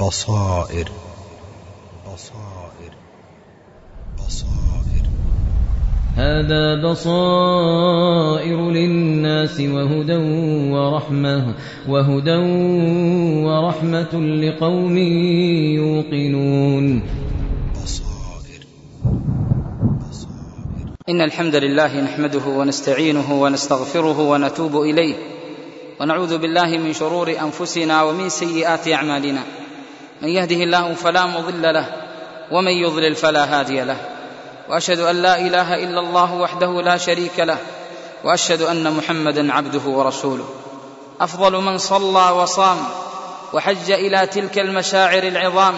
بصائر. بصائر. بصائر. هذا بصائر للناس وهدى ورحمة وهدى ورحمة لقوم يوقنون. بصائر. بصائر. إن الحمد لله نحمده ونستعينه ونستغفره ونتوب إليه ونعوذ بالله من شرور أنفسنا ومن سيئات أعمالنا. من يهده الله فلا مضل له ومن يضلل فلا هادي له. وأشهد أن لا إله إلا الله وحده لا شريك له وأشهد أن محمدا عبده ورسوله. أفضل من صلى وصام وحج إلى تلك المشاعر العظام.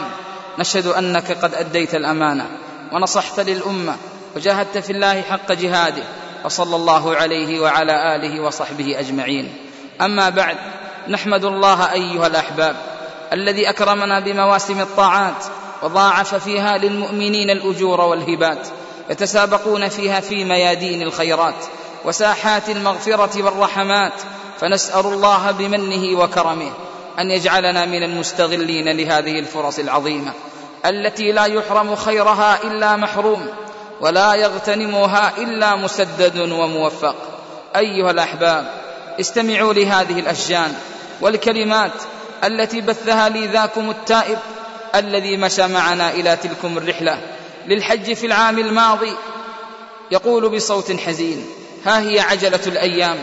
نشهد أنك قد أديت الأمانة ونصحت للأمة وجاهدت في الله حق جهاده وصلى الله عليه وعلى آله وصحبه أجمعين. أما بعد نحمد الله أيها الأحباب الذي أكرمنا بمواسم الطاعات وضاعف فيها للمؤمنين الأجور والهبات يتسابقون فيها في ميادين الخيرات وساحات المغفرة والرحمات فنسأل الله بمنه وكرمه أن يجعلنا من المستغلين لهذه الفرص العظيمة التي لا يحرم خيرها إلا محروم ولا يغتنمها إلا مسدد وموفق. أيها الأحباب استمعوا لهذه الأشجان والكلمات التي بثها لي ذاكم التائب الذي مشى معنا إلى تلكم الرحلة للحج في العام الماضي. يقول بصوت حزين ها هي عجلة الأيام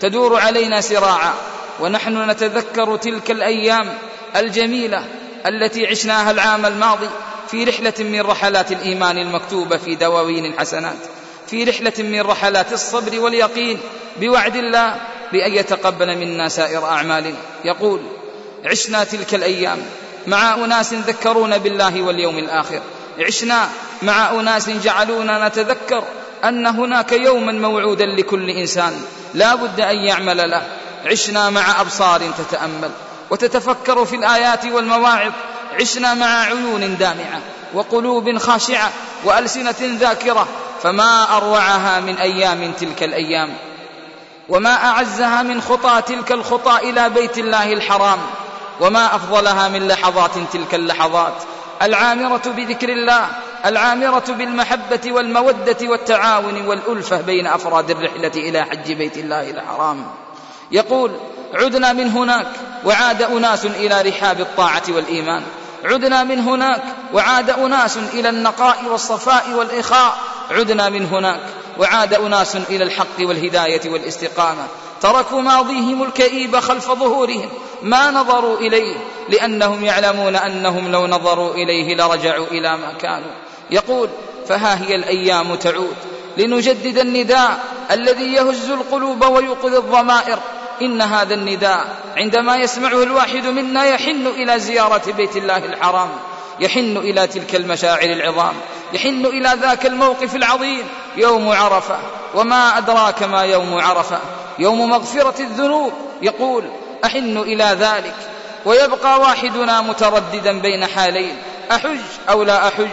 تدور علينا سراعا ونحن نتذكر تلك الأيام الجميلة التي عشناها العام الماضي في رحلة من رحلات الإيمان المكتوبة في دواوين الحسنات في رحلة من رحلات الصبر واليقين بوعد الله بأن يتقبل منا سائر أعمالنا. يقول عشنا تلك الأيام مع أناس ذكرونا بالله واليوم الآخر. عشنا مع أناس جعلونا نتذكر أن هناك يوما موعودا لكل إنسان لا بد أن يعمل له. عشنا مع أبصار تتأمل وتتفكر في الآيات والمواعظ. عشنا مع عيون دامعة وقلوب خاشعة وألسنة ذاكرة. فما أروعها من أيام تلك الأيام. وما أعزها من خطى تلك الخطى إلى بيت الله الحرام. وما أفضلها من لحظات تلك اللحظات. العامرة بذكر الله العامرة بالمحبة والمودة والتعاون والألفة بين أفراد الرحلة إلى حج بيت الله الحرام. يقول عدنا من هناك وعاد أناس إلى رحاب الطاعة والإيمان. عدنا من هناك وعاد أناس إلى النقاء والصفاء والإخاء. عدنا من هناك وعاد أناس إلى الحق والهداية والاستقامة. تركوا ماضيهم الكئيب خلف ظهورهم ما نظروا إليه لأنهم يعلمون أنهم لو نظروا إليه لرجعوا إلى ما كانوا. يقول فها هي الأيام تعود. لنجدد النداء الذي يهز القلوب ويوقظ الضمائر. إن هذا النداء عندما يسمعه الواحد منا يحن إلى زيارة بيت الله الحرام يحن إلى تلك المشاعر العظام يحن إلى ذاك الموقف العظيم يوم عرفة. وما أدراك ما يوم عرفة؟ يوم مغفرة الذنوب يقول أحن إلى ذلك ويبقى واحدنا مترددا بين حالين أحج أو لا أحج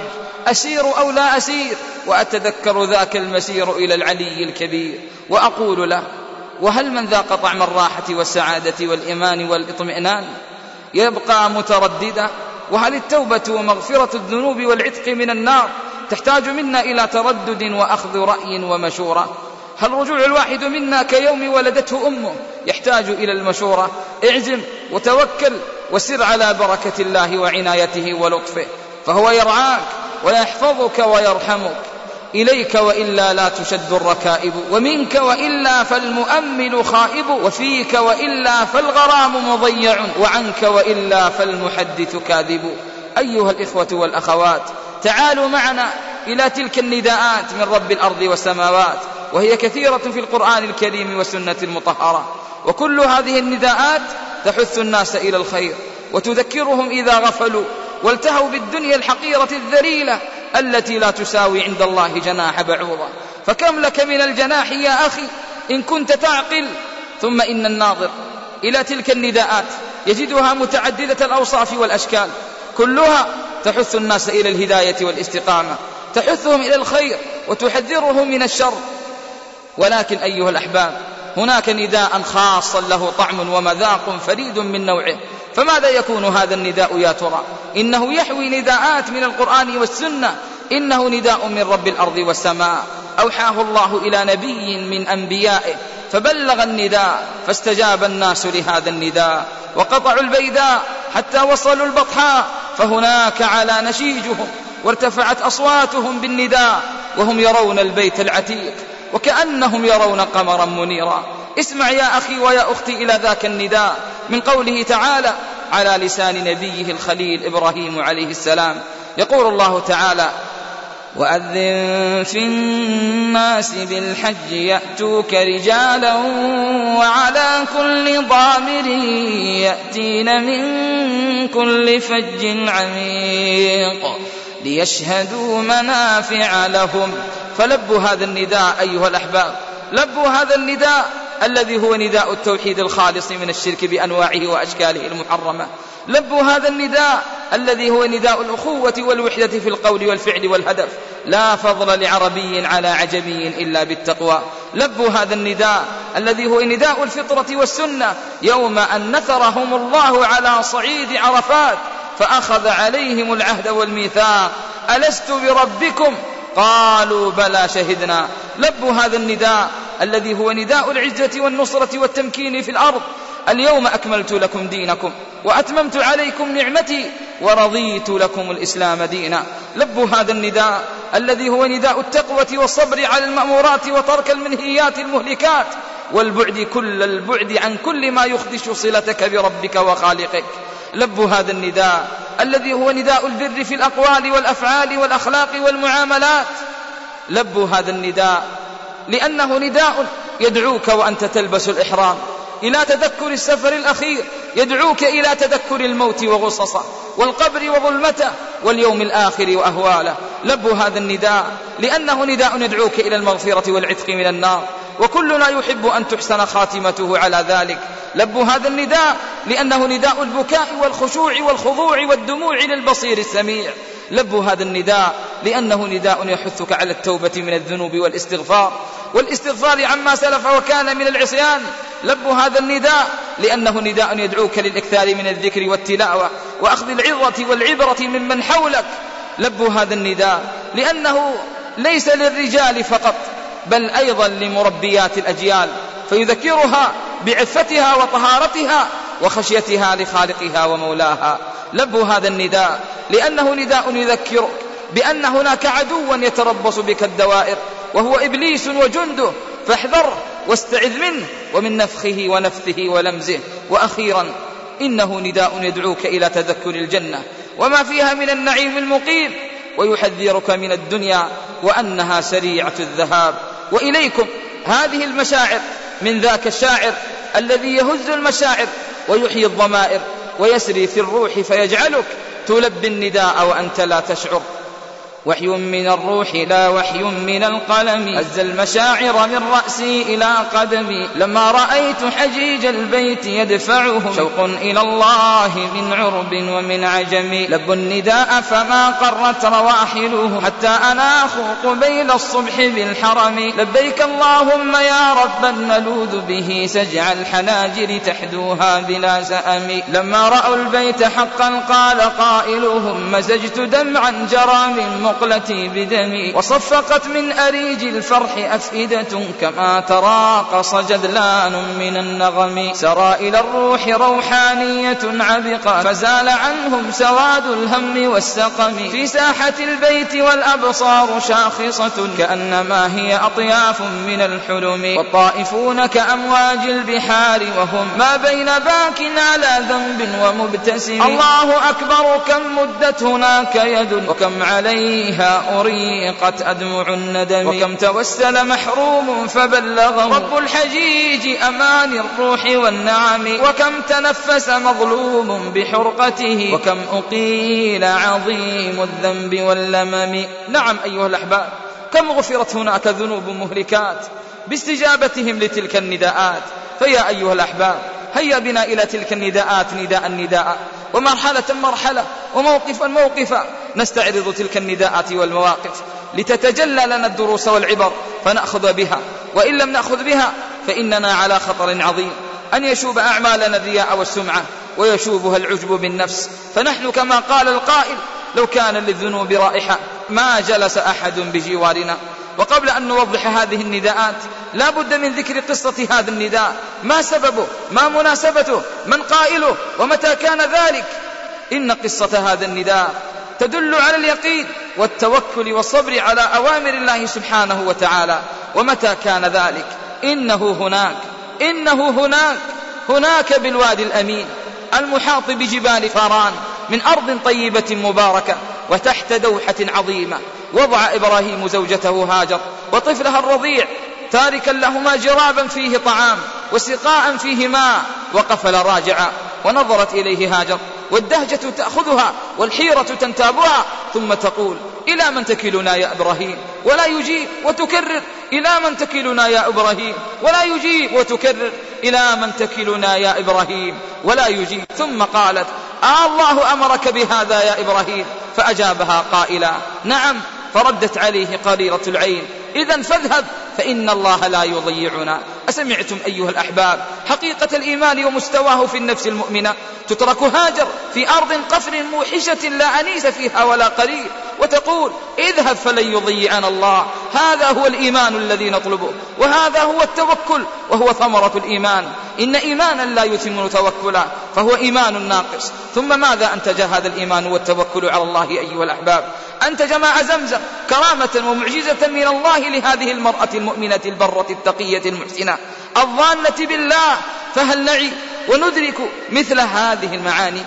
أسير أو لا أسير وأتذكر ذاك المسير إلى العلي الكبير وأقول له وهل من ذاق طعم الراحة والسعادة والإيمان والإطمئنان؟ يبقى مترددا وهل التوبة ومغفرة الذنوب والعتق من النار تحتاج منا إلى تردد وأخذ رأي ومشورة؟ هل رجوع الواحد منا كيوم ولدته امه يحتاج إلى المشورة. اعزم وتوكل وسر على بركة الله وعنايته ولطفه فهو يرعاك ويحفظك ويرحمك. إليك وإلا لا تشد الركائب ومنك وإلا فالمؤمل خائب وفيك وإلا فالغرام مضيع وعنك وإلا فالمحدث كاذب. أيها الإخوة والأخوات تعالوا معنا إلى تلك النداءات من رب الأرض والسماوات وهي كثيرة في القرآن الكريم والسنة المطهرة. وكل هذه النداءات تحث الناس إلى الخير وتذكرهم إذا غفلوا والتهوا بالدنيا الحقيرة الذليلة التي لا تساوي عند الله جناح بعوضة. فكم لك من الجناح يا أخي؟ إن كنت تعقل. ثم إن الناظر إلى تلك النداءات يجدها متعددة الأوصاف والأشكال كلها تحث الناس إلى الهداية والاستقامة. تحثهم إلى الخير وتحذرهم من الشر. ولكن أيها الأحباب هناك نداء خاصا له طعم ومذاق فريد من نوعه. فماذا يكون هذا النداء يا ترى؟ إنه يحوي نداءات من القرآن والسنة. إنه نداء من رب الأرض والسماء. أوحاه الله إلى نبي من أنبيائه. فبلغ النداء فاستجاب الناس لهذا النداء. وقطعوا البيداء حتى وصلوا البطحاء. فهناك على نشيجهم وارتفعت أصواتهم بالنداء وهم يرون البيت العتيق وكأنهم يرون قمرا منيرا. اسمع يا أخي ويا أختي إلى ذاك النداء من قوله تعالى على لسان نبيه الخليل إبراهيم عليه السلام. يقول الله تعالى وأذن في الناس بالحج يأتوك رجالا وعلى كل ضامر يأتين من كل فج عميق ليشهدوا منافع لهم. فلبوا هذا النداء أيها الأحباب لبوا هذا النداء الذي هو نداء التوحيد الخالص من الشرك بأنواعه وأشكاله المحرمة. لبوا هذا النداء الذي هو نداء الأخوة والوحدة في القول والفعل والهدف. لا فضل لعربي على عجمي إلا بالتقوى. لبوا هذا النداء الذي هو نداء الفطرة والسنة. يوم أن نثرهم الله على صعيد عرفات فأخذ عليهم العهد والميثاق. ألست بربكم؟ قالوا بلى شهدنا. لبوا هذا النداء الذي هو نداء العزة والنصرة والتمكين في الأرض. اليوم أكملت لكم دينكم وأتممت عليكم نعمتي ورضيت لكم الإسلام دينا. لبوا هذا النداء الذي هو نداء التقوى والصبر على المأمورات وترك المنهيات المهلكات والبعد كل البعد عن كل ما يخدش صلتك بربك وخالقك. لبوا هذا النداء الذي هو نداء البر في الأقوال والأفعال والأخلاق والمعاملات. لبوا هذا النداء لأنه نداء يدعوك وأنت تلبس الإحرام. إلى تذكر السفر الأخير يدعوك إلى تذكر الموت وغصصه والقبر وظلمته واليوم الآخر وأهواله. لبوا هذا النداء لأنه نداء يدعوك إلى المغفرة والعتق من النار. وكلنا يحب أن تحسن خاتمته على ذلك. لبوا هذا النداء لأنه نداء البكاء والخشوع والخضوع والدموع للبصير السميع. لبوا هذا النداء لأنه نداء يحثك على التوبة من الذنوب والاستغفار. والاستغفار عما سلف وكان من العصيان. لبوا هذا النداء لأنه نداء يدعوك للإكثار من الذكر والتلاوة وأخذ العظة والعبرة ممن حولك. لبوا هذا النداء لأنه ليس للرجال فقط بل أيضا لمربيات الأجيال. فيذكرها بعفتها وطهارتها وخشيتها لخالقها ومولاها. لبوا هذا النداء لأنه نداء يذكرك بأن هناك عدوا يتربص بك الدوائر وهو إبليس وجنده. فاحذره واستعذ منه ومن نفخه ونفثه ولمزه. وأخيرا إنه نداء يدعوك إلى تذكر الجنة. وما فيها من النعيم المقيم ويحذرك من الدنيا وأنها سريعة الذهاب. وإليكم هذه المشاعر من ذاك الشاعر الذي يهز المشاعر ويحيي الضمائر ويسري في الروح فيجعلك تلبي النداء وأنت لا تشعر. وحي من الروح لا وحي من القلم. هز المشاعر من رأسي إلى قدمي. لما رأيت حجيج البيت يدفعهم. شوق إلى الله من عرب ومن عجم. لب النداء فما قرت رواحلهم. حتى أنا أخوق بين الصبح بالحرم. لبيك اللهم يا ربا نلوذ به. سجع الحناجر تحدوها بلا سأم. لما رأوا البيت حقا قال قائلهم مزجت دمعا جرى من مقلتي بدمي. وصفقت من أريج الفرح أفئدة كما تراقص جذلان من النغم. سرى إلى الروح روحانية عبقا. فزال عنهم سواد الهم والسقم. في ساحة البيت والأبصار شاخصة. كأنما هي أطياف من الحلم. والطائفون كأمواج البحار. وهم ما بين باك على ذنب ومبتسم. الله أكبر كم مدت هناك يد. وكم عليه فيها أريقت أدمع الندم. وكم توسل محروم فبلغه رب الحجيج أمان الروح والنعم. وكم تنفس مظلوم بحرقته. وكم أقيل عظيم الذنب واللمم. نعم أيها الأحباب كم غفرت هناك ذنوب مهلكات باستجابتهم لتلك النداءات. فيا أيها الأحباب هيا بنا إلى تلك النداءات نداء نداء. ومرحلة مرحلة وموقفا موقفا. نستعرض تلك النداءات والمواقف لتتجلى لنا الدروس والعبر فنأخذ بها. وإن لم نأخذ بها فإننا على خطر عظيم. أن يشوب أعمالنا الرياء والسمعة ويشوبها العجب بالنفس. فنحن كما قال القائل لو كان للذنوب رائحة ما جلس أحد بجوارنا. وقبل أن نوضح هذه النداءات لا بد من ذكر قصة هذا النداء. ما سببه؟ ما مناسبته؟ من قائله؟ ومتى كان ذلك؟ إن قصة هذا النداء تدل على اليقين والتوكل والصبر على أوامر الله سبحانه وتعالى. ومتى كان ذلك؟ إنه هناك. إنه هناك. هناك بالوادي الأمين المحاط بجبال فاران من أرض طيبة مباركة. وتحت دوحة عظيمة. وضع إبراهيم زوجته هاجر وطفلها الرضيع تاركا لهما جرابا فيه طعام وسقاء فيه ماء وقفل راجعا. ونظرت إليه هاجر والدهجة تأخذها والحيرة تنتابها ثم تقول إلى من تكلنا يا إبراهيم؟ ولا يجيب وتكرر إلى من تكلنا يا إبراهيم؟ ولا يجيب وتكرر إلى من تكلنا يا إبراهيم؟ ولا يجيب. ثم قالت آه الله أمرك بهذا يا إبراهيم؟ فأجابها قائلا نعم. فردت عليه قريرة العين إذا فاذهب فإن الله لا يضيعنا. أسمعتم أيها الأحباب. حقيقة الإيمان ومستواه في النفس المؤمنة. تترك هاجر في أرض قفر موحشة لا أنيس فيها ولا قريب. وتقول اذهب فلن يضيعنا الله. هذا هو الإيمان الذي نطلبه. وهذا هو التوكل وهو ثمرة الإيمان. إن إيمانا لا يتم توكلا فهو إيمان ناقص. ثم ماذا أنتج هذا الإيمان والتوكل على الله أيها الأحباب؟ أنتج ماء زمزم كرامة ومعجزة من الله لهذه المرأة المؤمنة البرة التقية المحسنة. الظانة بالله فهل نعي وندرك مثل هذه المعاني؟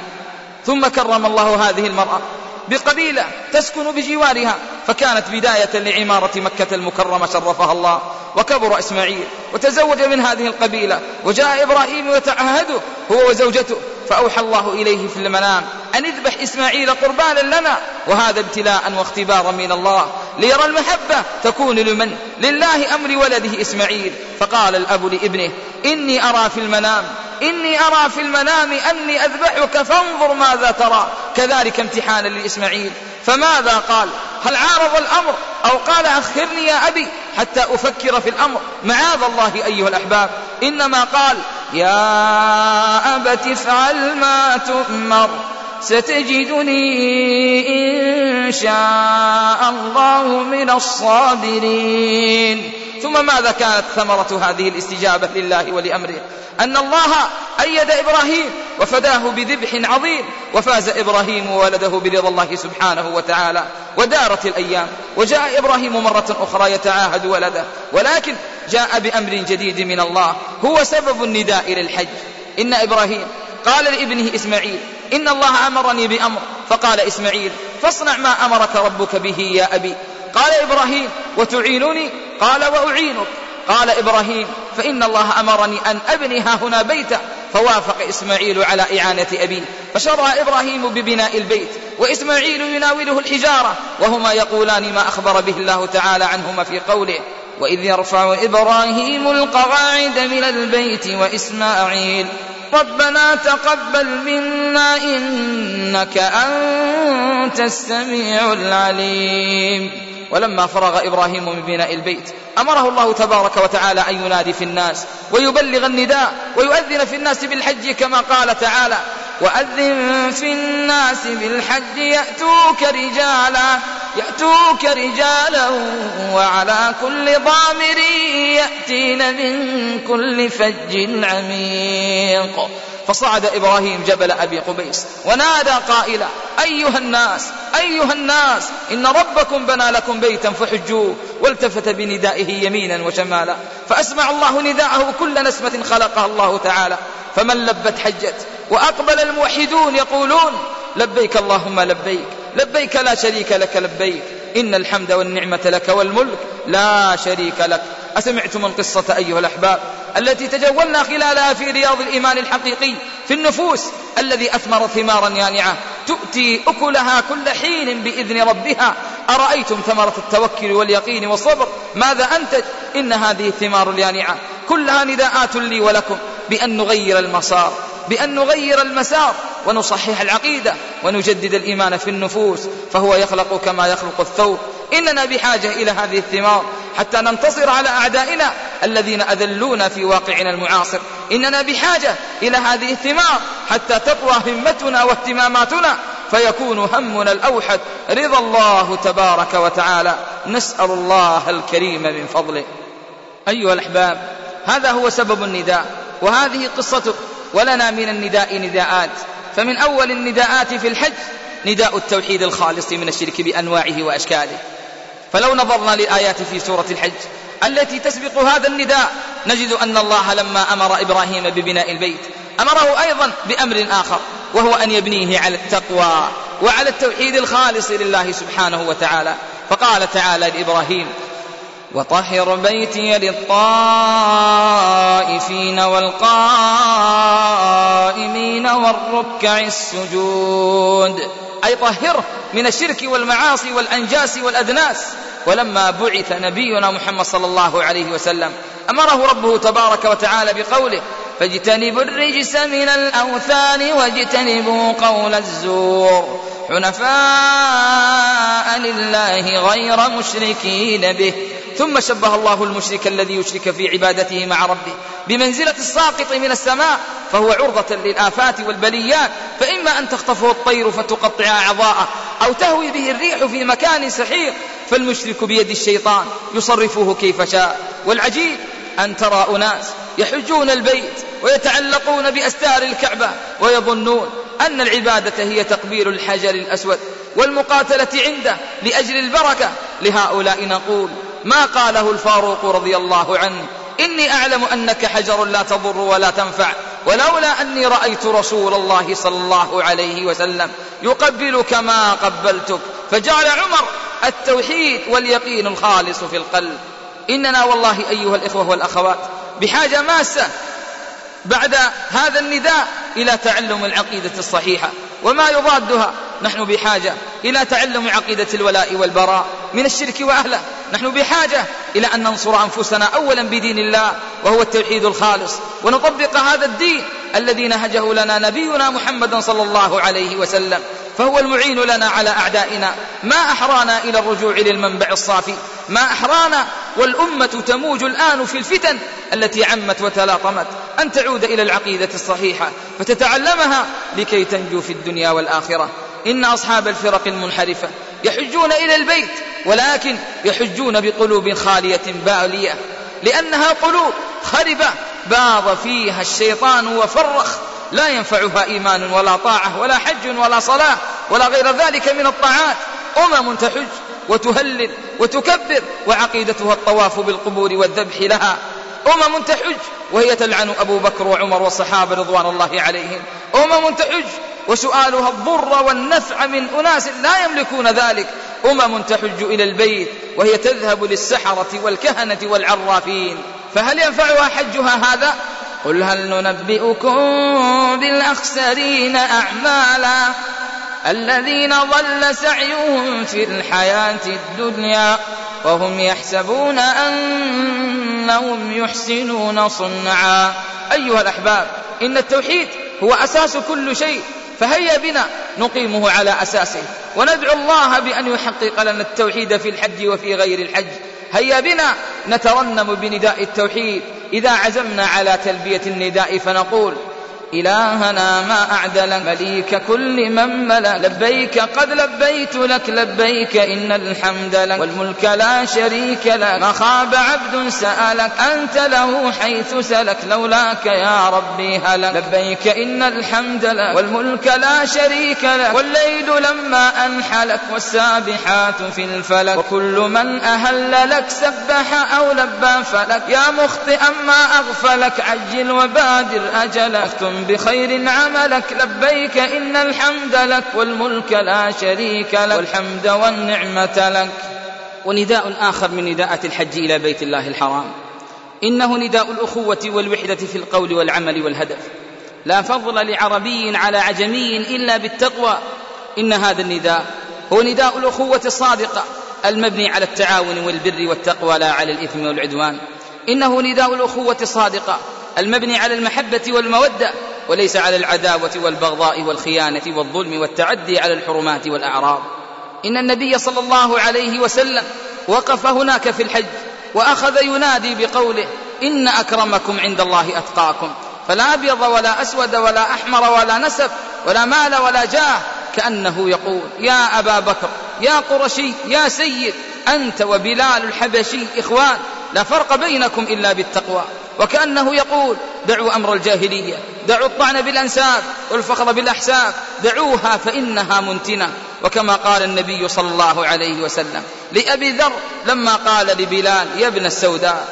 ثم كرم الله هذه المرأة. بقبيلة تسكن بجوارها فكانت بداية لعمارة مكة المكرمة شرفها الله وكبر إسماعيل وتزوج من هذه القبيلة وجاء إبراهيم يتعهده هو وزوجته فأوحى الله إليه في المنام أن اذبح إسماعيل قربانا لنا وهذا ابتلاء واختبارا من الله ليرى المحبة تكون لمن؟ لله أمر ولده إسماعيل. فقال الأب لابنه إني أرى في المنام إني أرى في المنام أني أذبحك فانظر ماذا ترى. كذلك امتحانا لإسماعيل فماذا قال؟ هل عارض الأمر؟ أو قال أخرني يا أبي حتى أفكر في الأمر. معاذ الله أيها الأحباب. إنما قال يا أبت افعل ما تؤمر ستجدني إن شاء الله من الصابرين. ثم ماذا كانت ثمرة هذه الاستجابة لله ولأمره؟ أن الله أيد إبراهيم وفداه بذبح عظيم وفاز إبراهيم وولده برضا الله سبحانه وتعالى ودارت الأيام. وجاء إبراهيم مرة أخرى يتعاهد ولده ولكن جاء بأمر جديد من الله هو سبب النداء للحج. إن إبراهيم قال لابنه إسماعيل إن الله أمرني بأمر فقال إسماعيل فاصنع ما أمرك ربك به يا أبي. قال إبراهيم وتعينني؟ قال وأعينك. قال إبراهيم فإن الله أمرني أن أبني ها هنا بيتا فوافق إسماعيل على إعانة أبيه. فشرع إبراهيم ببناء البيت وإسماعيل يناوله الحجارة وهما يقولان ما أخبر به الله تعالى عنهما في قوله وإذ يرفع إبراهيم القواعد من البيت وإسماعيل ربنا تقبل منا إنك أنت السميع العليم. ولما فرغ إبراهيم من بناء البيت أمره الله تبارك وتعالى أن ينادي في الناس ويبلغ النداء ويؤذن في الناس بالحج كما قال تعالى وأذن في الناس بالحج يأتوك رجالا يأتوك رجالا وعلى كل ضامر يأتين من كل فج عميق. فصعد إبراهيم جبل أبي قبيس ونادى قائلا أيها الناس أيها الناس إن ربكم بنى لكم بيتا فحجوه والتفت بندائه يمينا وشمالا فأسمع الله نداءه كل نسمة خلقها الله تعالى فمن لبت حجت وأقبل الموحدون يقولون لبيك اللهم لبيك لبيك لا شريك لك لبيك إن الحمد والنعمة لك والملك لا شريك لك. أسمعتم القصة أيها الأحباب التي تجولنا خلالها في رياض الإيمان الحقيقي في النفوس الذي أثمر ثمارا يانعة. تؤتي أكلها كل حين بإذن ربها. أرأيتم ثمرة التوكل واليقين والصبر؟ ماذا أنتج إن هذه الثمار اليانعة. كلها نداءات لي ولكم بأن نغير المسار. بأن نغير المسار ونصحح العقيدة ونجدد الإيمان في النفوس فهو يخلق كما يخلق الثوب. إننا بحاجة إلى هذه الثمار حتى ننتصر على أعدائنا الذين أذلونا في واقعنا المعاصر. إننا بحاجة إلى هذه الثمار حتى تقوى همتنا واهتماماتنا فيكون همنا الأوحد رضا الله تبارك وتعالى. نسأل الله الكريم من فضله. أيها الأحباب هذا هو سبب النداء وهذه قصته ولنا من النداء نداءات. فمن أول النداءات في الحج نداء التوحيد الخالص من الشرك بأنواعه وأشكاله. فلو نظرنا للآيات في سورة الحج التي تسبق هذا النداء نجد أن الله لما أمر إبراهيم ببناء البيت أمره أيضا بأمر آخر وهو أن يبنيه على التقوى وعلى التوحيد الخالص لله سبحانه وتعالى. فقال تعالى لإبراهيم وطهر بيتي للطائفين والقائمين والركع السجود أي طهره من الشرك والمعاصي والأنجاس والأدناس ولما بعث نبينا محمد صلى الله عليه وسلم أمره ربه تبارك وتعالى بقوله فاجتنبوا الرجس من الأوثان واجتنبوا قول الزور. حنفاء لله غير مشركين به. ثم شبه الله المشرك الذي يشرك في عبادته مع ربه بمنزلة الساقط من السماء فهو عرضة للآفات والبليات فإما أن تخطفه الطير فتقطع أعضاءه أو تهوي به الريح في مكان سحيق فالمشرك بيد الشيطان يصرفه كيف شاء. والعجيب أن ترى أناس يحجون البيت ويتعلقون بأستار الكعبة ويظنون أن العبادة هي تقبيل الحجر الأسود والمقاتلة عنده لأجل البركة. لهؤلاء نقول ما قاله الفاروق رضي الله عنه؟ إني أعلم أنك حجر لا تضر ولا تنفع ولولا أني رأيت رسول الله صلى الله عليه وسلم يقبلك ما قبلتك. فجعل عمر التوحيد واليقين الخالص في القلب. إننا والله أيها الإخوة والأخوات بحاجة ماسة بعد هذا النداء إلى تعلم العقيدة الصحيحة. وما يضادها. نحن بحاجة إلى تعلم عقيدة الولاء والبراء من الشرك وأهله. نحن بحاجة إلى أن ننصر أنفسنا أولا بدين الله وهو التوحيد الخالص. ونطبق هذا الدين الذي نهجه لنا نبينا محمد صلى الله عليه وسلم. فهو المعين لنا على أعدائنا. ما أحرانا إلى الرجوع للمنبع الصافي. ما أحرانا والأمة تموج الآن في الفتن التي عمت وتلاطمت. أن تعود إلى العقيدة الصحيحة فتتعلمها لكي تنجو في الدنيا والآخرة. إن أصحاب الفرق المنحرفة يحجون إلى البيت ولكن يحجون بقلوب خالية بالية. لأنها قلوب خربة باض فيها الشيطان وفرخ. لا ينفعها إيمان ولا طاعة ولا حج ولا صلاة ولا غير ذلك من الطاعات. أمم تحج وتهلل وتكبر وعقيدتها الطواف بالقبور والذبح لها. أمم تحج وهي تلعن أبو بكر وعمر والصحابة رضوان الله عليهم. أمم تحج وسؤالها الضر والنفع من أناس لا يملكون ذلك. أمم تحج إلى البيت وهي تذهب للسحرة والكهنة والعرافين. فهل ينفعها حجها هذا؟ قل هل ننبئكم بالأخسرين أعمالا الذين ضل سعيهم في الحياة الدنيا وهم يحسبون أنهم يحسنون صنعا أيها الأحباب إن التوحيد هو أساس كل شيء فهيا بنا نقيمه على أساسه وندعو الله بأن يحقق لنا التوحيد في الحج وفي غير الحج هيا بنا نترنم بنداء التوحيد. إذا عزمنا على تلبية النداء فنقول إلهنا ما أعدل مليك كل من ملا لبيك قد لبيت لك لبيك إن الحمد لك. والملك لا شريك لك. ما خاب عبد سألك أنت له حيث سلك. لولاك يا ربي هلك. لبيك إن الحمد لك. والملك لا شريك لك. والليل لما أنحلك والسابحات في الفلك. وكل من أهل لك سبح أو لبى فلك. يا مخطئا ما أغفلك عجل وبادر أجلك. بخير عملك لبيك إن الحمد لك والملك لا شريك لك والحمد والنعمة لك. ونداء آخر من نداءات الحج إلى بيت الله الحرام. إنه نداء الأخوة والوحدة في القول والعمل والهدف. لا فضل لعربي على عجمي إلا بالتقوى. إن هذا النداء هو نداء الأخوة الصادقة المبني على التعاون والبر والتقوى لا على الإثم والعدوان. إنه نداء الأخوة الصادقة المبني على المحبة والمودة وليس على العداوة والبغضاء والخيانة والظلم والتعدي على الحرمات والأعراض. إن النبي صلى الله عليه وسلم وقف هناك في الحج وأخذ ينادي بقوله إن أكرمكم عند الله أتقاكم. فلا أبيض ولا أسود ولا أحمر ولا نسب ولا مال ولا جاه كأنه يقول يا أبا بكر يا قرشي يا سيد أنت وبلال الحبشي إخوان لا فرق بينكم إلا بالتقوى. وكأنه يقول دعوا أمر الجاهلية دعوا الطعن بالأنساب والفخر بالأحساب دعوها فإنها منتنة. وكما قال النبي صلى الله عليه وسلم لأبي ذر لما قال لبلال يا ابن السوداء.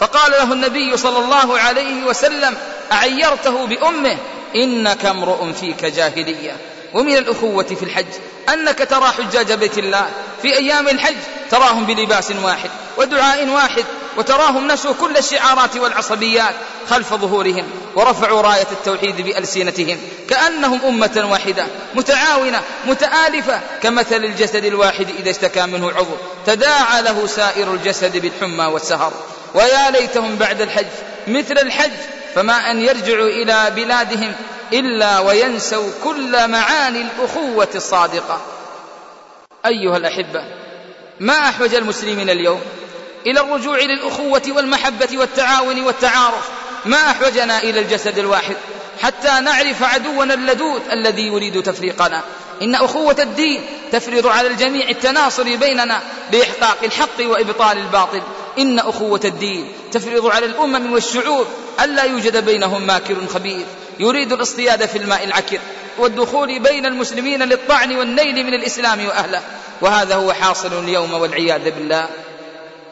فقال له النبي صلى الله عليه وسلم أعيرته بأمه إنك امرؤ فيك جاهلية. ومن الأخوة في الحج أنك ترى حجاج بيت الله في أيام الحج تراهم بلباس واحد ودعاء واحد وتراهم نسوا كل الشعارات والعصبيات خلف ظهورهم ورفعوا راية التوحيد بألسنتهم كأنهم أمة واحدة متعاونة متآلفة كمثل الجسد الواحد إذا اشتكى منه عضو تداعى له سائر الجسد بالحمى والسهر. ويا ليتهم بعد الحج مثل الحج فما أن يرجعوا إلى بلادهم إلا وينسوا كل معاني الأخوة الصادقة. أيها الأحبة ما أحوج المسلمين اليوم إلى الرجوع للأخوة والمحبة والتعاون والتعارف؟ ما أحوجنا إلى الجسد الواحد حتى نعرف عدونا اللدود الذي يريد تفريقنا؟ إن أخوة الدين تفرض على الجميع التناصر بيننا لإحقاق الحق وإبطال الباطل. إن أخوة الدين تفرض على الأمم والشعوب ألا يوجد بينهم ماكر خبيث يريد الاصطياد في الماء العكر والدخول بين المسلمين للطعن والنيل من الإسلام وأهله. وهذا هو حاصل اليوم والعياذ بالله.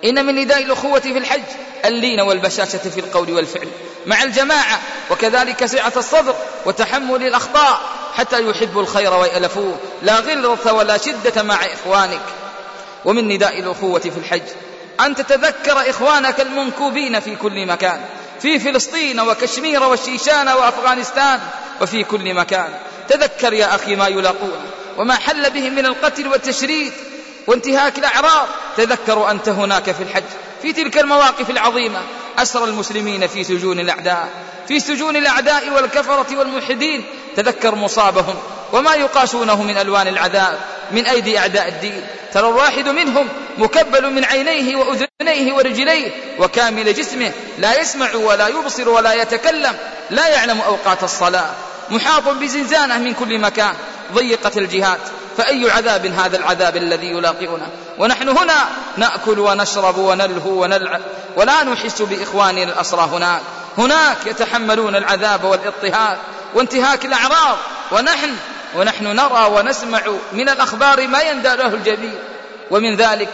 إن من نداء الأخوة في الحج اللين والبشاشة في القول والفعل. مع الجماعة وكذلك سعة الصدر وتحمل الأخطاء حتى يحبوا الخير ويألفوه. لا غلظة ولا شدة مع إخوانك. ومن نداء الأخوة في الحج أن تتذكر إخوانك المنكوبين في كل مكان في فلسطين وكشمير والشيشان وأفغانستان وفي كل مكان. تذكر يا أخي ما يلاقون وما حل بهم من القتل والتشريد وانتهاك الأعراض. تذكروا أنت هناك في الحج. في تلك المواقف العظيمة أسر المسلمين في سجون الأعداء في سجون الأعداء والكفرة والملحدين تذكر مصابهم وما يقاسونه من ألوان العذاب من أيدي أعداء الدين ترى الواحد منهم مكبل من عينيه وأذنيه ورجليه وكامل جسمه لا يسمع ولا يبصر ولا يتكلم لا يعلم أوقات الصلاة محاط بزنزانة من كل مكان ضيقت الجهات فأي عذاب هذا العذاب الذي يلاقئنا؟ ونحن هنا نأكل ونشرب ونلهو ونلعب ولا نحس بإخواننا الأسرى هناك. هناك يتحملون العذاب والإضطهاد وانتهاك الأعراض. ونحن ونحن نرى ونسمع من الأخبار ما يندى له الجبين ومن ذلك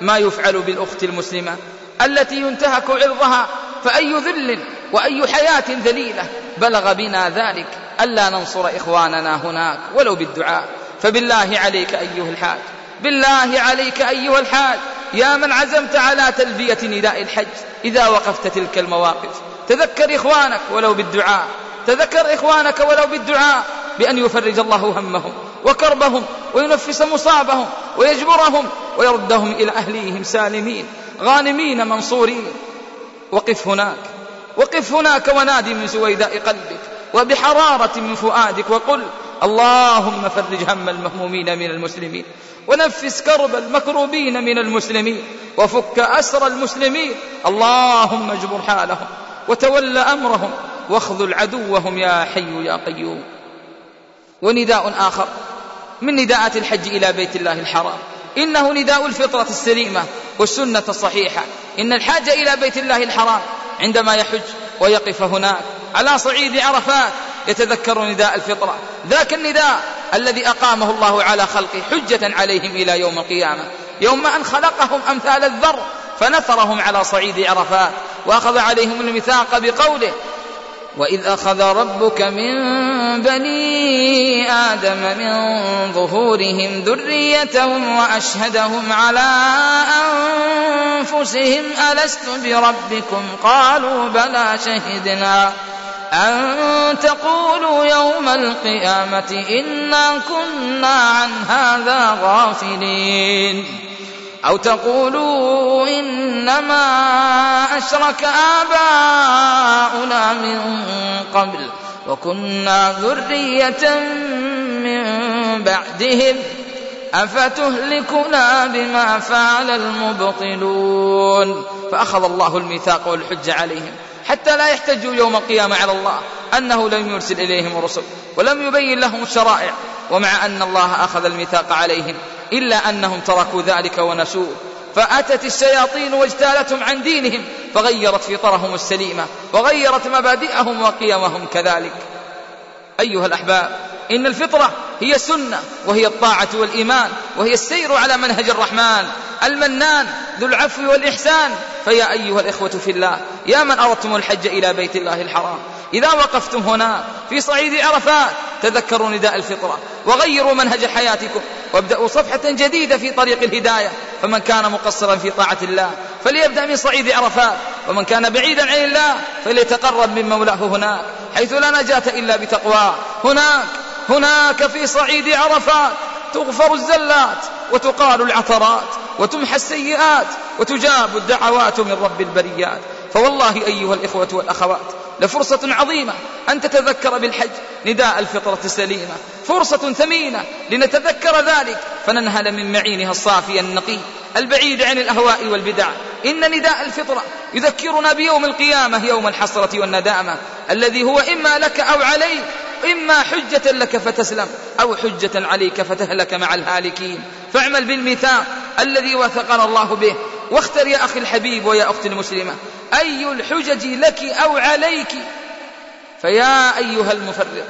ما يفعل بالأخت المسلمة التي ينتهك عرضها فأي ذل وأي حياة ذليلة بلغ بنا ذلك. ألا ننصر إخواننا هناك ولو بالدعاء. فبالله عليك أيها الحاج. بالله عليك أيها الحاج. يا من عزمت على تلبية نداء الحج. إذا وقفت تلك المواقف. تذكر إخوانك ولو بالدعاء. تذكر إخوانك ولو بالدعاء. بأن يفرج الله همهم وكربهم وينفس مصابهم ويجبرهم ويردهم إلى أهليهم سالمين. غانمين منصورين. وقف هناك. وقف هناك ونادي من سويداء قلبك. وبحرارة من فؤادك. وقل اللهم فرج هم المهمومين من المسلمين ونفس كرب المكروبين من المسلمين وفك أسر المسلمين اللهم اجبر حالهم وتول أمرهم واخذل عدوهم يا حي يا قيوم. ونداء آخر من نداءات الحج إلى بيت الله الحرام. إنه نداء الفطرة السليمة والسنة الصحيحة. إن الحاج إلى بيت الله الحرام عندما يحج ويقف هناك على صعيد عرفات يتذكر نداء الفطرة. ذاك النداء الذي أقامه الله على خلقه حجة عليهم إلى يوم القيامة. يوم أن خلقهم أمثال الذر فنثرهم على صعيد عرفات. وأخذ عليهم الميثاق بقوله وإذ أخذ ربك من بني آدم من ظهورهم ذريتهم وأشهدهم على أنفسهم ألست بربكم قالوا بلى شهدنا أن تقولوا يوم القيامة إنا كنا عن هذا غافلين. أو تقولوا إنما أشرك آباؤنا من قبل وكنا ذرية من بعدهم. أفتهلكنا بما فعل المبطلون؟ فأخذ الله الميثاق والحج عليهم. حتى لا يحتجوا يوم القيامة على الله أنه لم يرسل إليهم الرسل ولم يبين لهم الشرائع ومع أن الله أخذ الميثاق عليهم إلا أنهم تركوا ذلك ونسوه. فأتت الشياطين واجتالتهم عن دينهم فغيرت فطرهم السليمة وغيرت مبادئهم وقيمهم كذلك. أيها الأحباب إن الفطرة هي السنة وهي الطاعة والإيمان وهي السير على منهج الرحمن. المنان ذو العفو والإحسان. فيا أيها الإخوة في الله يا من أردتم الحج إلى بيت الله الحرام. إذا وقفتم هنا في صعيد عرفات تذكروا نداء الفطرة وغيروا منهج حياتكم وابدأوا صفحة جديدة في طريق الهداية. فمن كان مقصرا في طاعة الله فليبدأ من صعيد عرفات. ومن كان بعيدا عن الله فليتقرب من مولاه هناك حيث لا نجاة إلا بتقواه. هناك هناك في صعيد عرفات تغفر الزلات وتقال العثرات وتمحى السيئات وتجاب الدعوات من رب البريات. فوالله أيها الإخوة والأخوات لفرصة عظيمة أن تتذكر بالحج نداء الفطرة السليمة. فرصة ثمينة لنتذكر ذلك فننهل من معينها الصافي النقي البعيد عن الأهواء والبدع. إن نداء الفطرة يذكرنا بيوم القيامة يوم الحسرة والندامة الذي هو إما لك أو عليك إما حجة لك فتسلم أو حجة عليك فتهلك مع الهالكين. فاعمل بالميثاق الذي وثقنا الله به. واختر يا أخي الحبيب ويا أختي المسلمة أي الحجج لك أو عليك؟ فيا أيها المفرط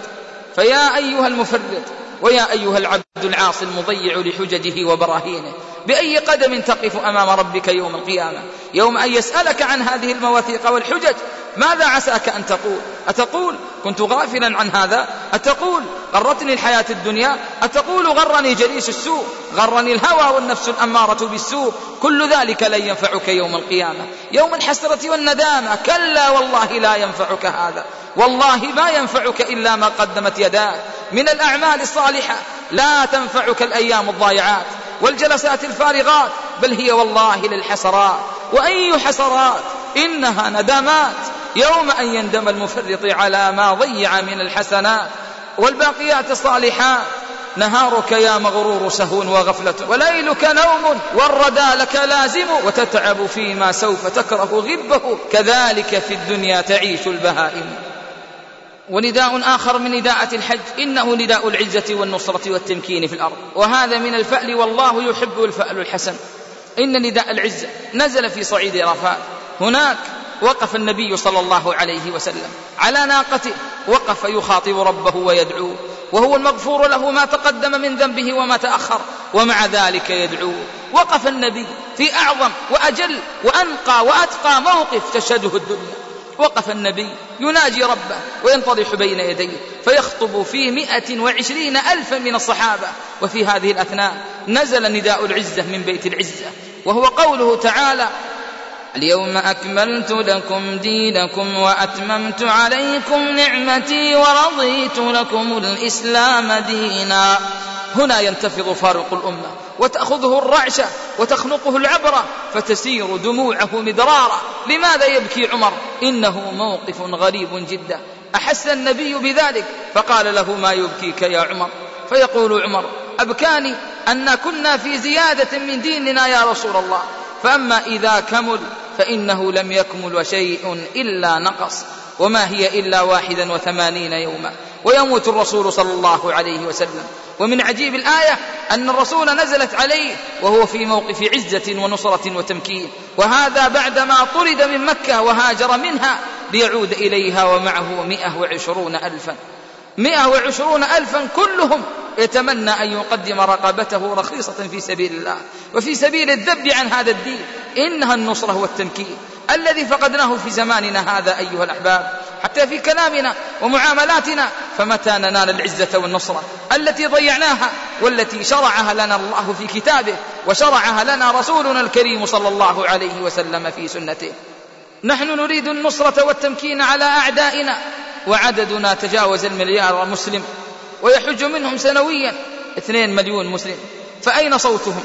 فيا أيها المفرط ويا أيها العبد العاصي المضيع لحججه وبراهينه. بأي قدم تقف أمام ربك يوم القيامة؟ يوم أن يسألك عن هذه المواثيق والحجج ماذا عساك أن تقول؟ أتقول كنت غافلا عن هذا؟ أتقول غرتني الحياة الدنيا؟ أتقول غرني جليس السوء؟ غرني الهوى والنفس الأمارة بالسوء؟ كل ذلك لن ينفعك يوم القيامة. يوم الحسرة والندامة. كلا والله لا ينفعك هذا. والله ما ينفعك إلا ما قدمت يداك. من الأعمال الصالحة لا تنفعك الأيام الضائعات والجلسات الفارغات. بل هي والله للحسرات. وأي حسرات؟ إنها ندامات. يوم أن يندم المفرط على ما ضيع من الحسنات والباقيات الصالحات نهارك يا مغرور سهو وغفلة وليلك نوم والردى لك لازم وتتعب فيما سوف تكره غبه كذلك في الدنيا تعيش البهائم. ونداء آخر من نداءة الحج إنه نداء العزة والنصرة والتمكين في الأرض. وهذا من الفأل والله يحب الفأل الحسن. إن نداء العزة نزل في صعيد رفاء. هناك وقف النبي صلى الله عليه وسلم على ناقته وقف يخاطب ربه ويدعوه وهو المغفور له ما تقدم من ذنبه وما تأخر ومع ذلك يدعوه وقف النبي في أعظم وأجل وأنقى وأتقى موقف تشهده الدنيا. وقف النبي يناجي ربه وينطرح بين يديه فيخطب في مئة وعشرين ألفا من الصحابة. وفي هذه الأثناء نزل نداء العزة من بيت العزة وهو قوله تعالى اليوم أكملت لكم دينكم وأتممت عليكم نعمتي ورضيت لكم الإسلام دينا. هنا ينتفض فاروق الأمة وتأخذه الرعشة وتخنقه العبرة فتسير دموعه مدرارا لماذا يبكي عمر؟ إنه موقف غريب جدا. أحس النبي بذلك؟ فقال له ما يبكيك يا عمر. فيقول عمر أبكاني أن كنا في زيادة من ديننا يا رسول الله. فأما إذا كمل فإنه لم يكمل شيء إلا نقص. وما هي إلا واحدا وثمانين يوما. ويموت الرسول صلى الله عليه وسلم. ومن عجيب الآية أن الرسول نزلت عليه وهو في موقف عزة ونصرة وتمكين. وهذا بعدما طرد من مكة وهاجر منها ليعود إليها ومعه مئة وعشرون ألفا. مئة وعشرون ألفا كلهم يتمنى أن يقدم رقبته رخيصة في سبيل الله وفي سبيل الذب عن هذا الدين. إنها النصرة والتمكين الذي فقدناه في زماننا هذا أيها الأحباب. حتى في كلامنا ومعاملاتنا فمتى ننال العزة والنصرة التي ضيعناها والتي شرعها لنا الله في كتابه وشرعها لنا رسولنا الكريم صلى الله عليه وسلم في سنته. نحن نريد النصرة والتمكين على أعدائنا وعددنا تجاوز المليار مسلم. ويحج منهم سنويا. اثنين مليون مسلم. فأين صوتهم؟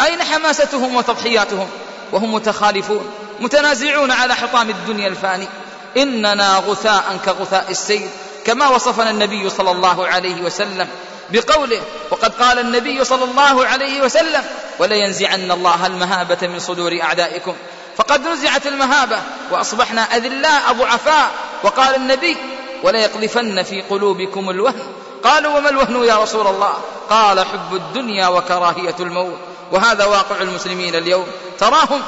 أين حماستهم وتضحياتهم؟ وهم متخالفون متنازعون على حطام الدنيا الفاني. إننا غثاء كغثاء السيل كما وصفنا النبي صلى الله عليه وسلم بقوله وقد قال النبي صلى الله عليه وسلم ولينزعن الله المهابة من صدور أعدائكم فقد نزعت المهابة وأصبحنا أذلاء ضعفاء. وقال النبي ولا يقذفن في قلوبكم الوهن قالوا وما الوهن يا رسول الله؟ قال حب الدنيا وكراهية الموت. وهذا واقع المسلمين اليوم. تراهم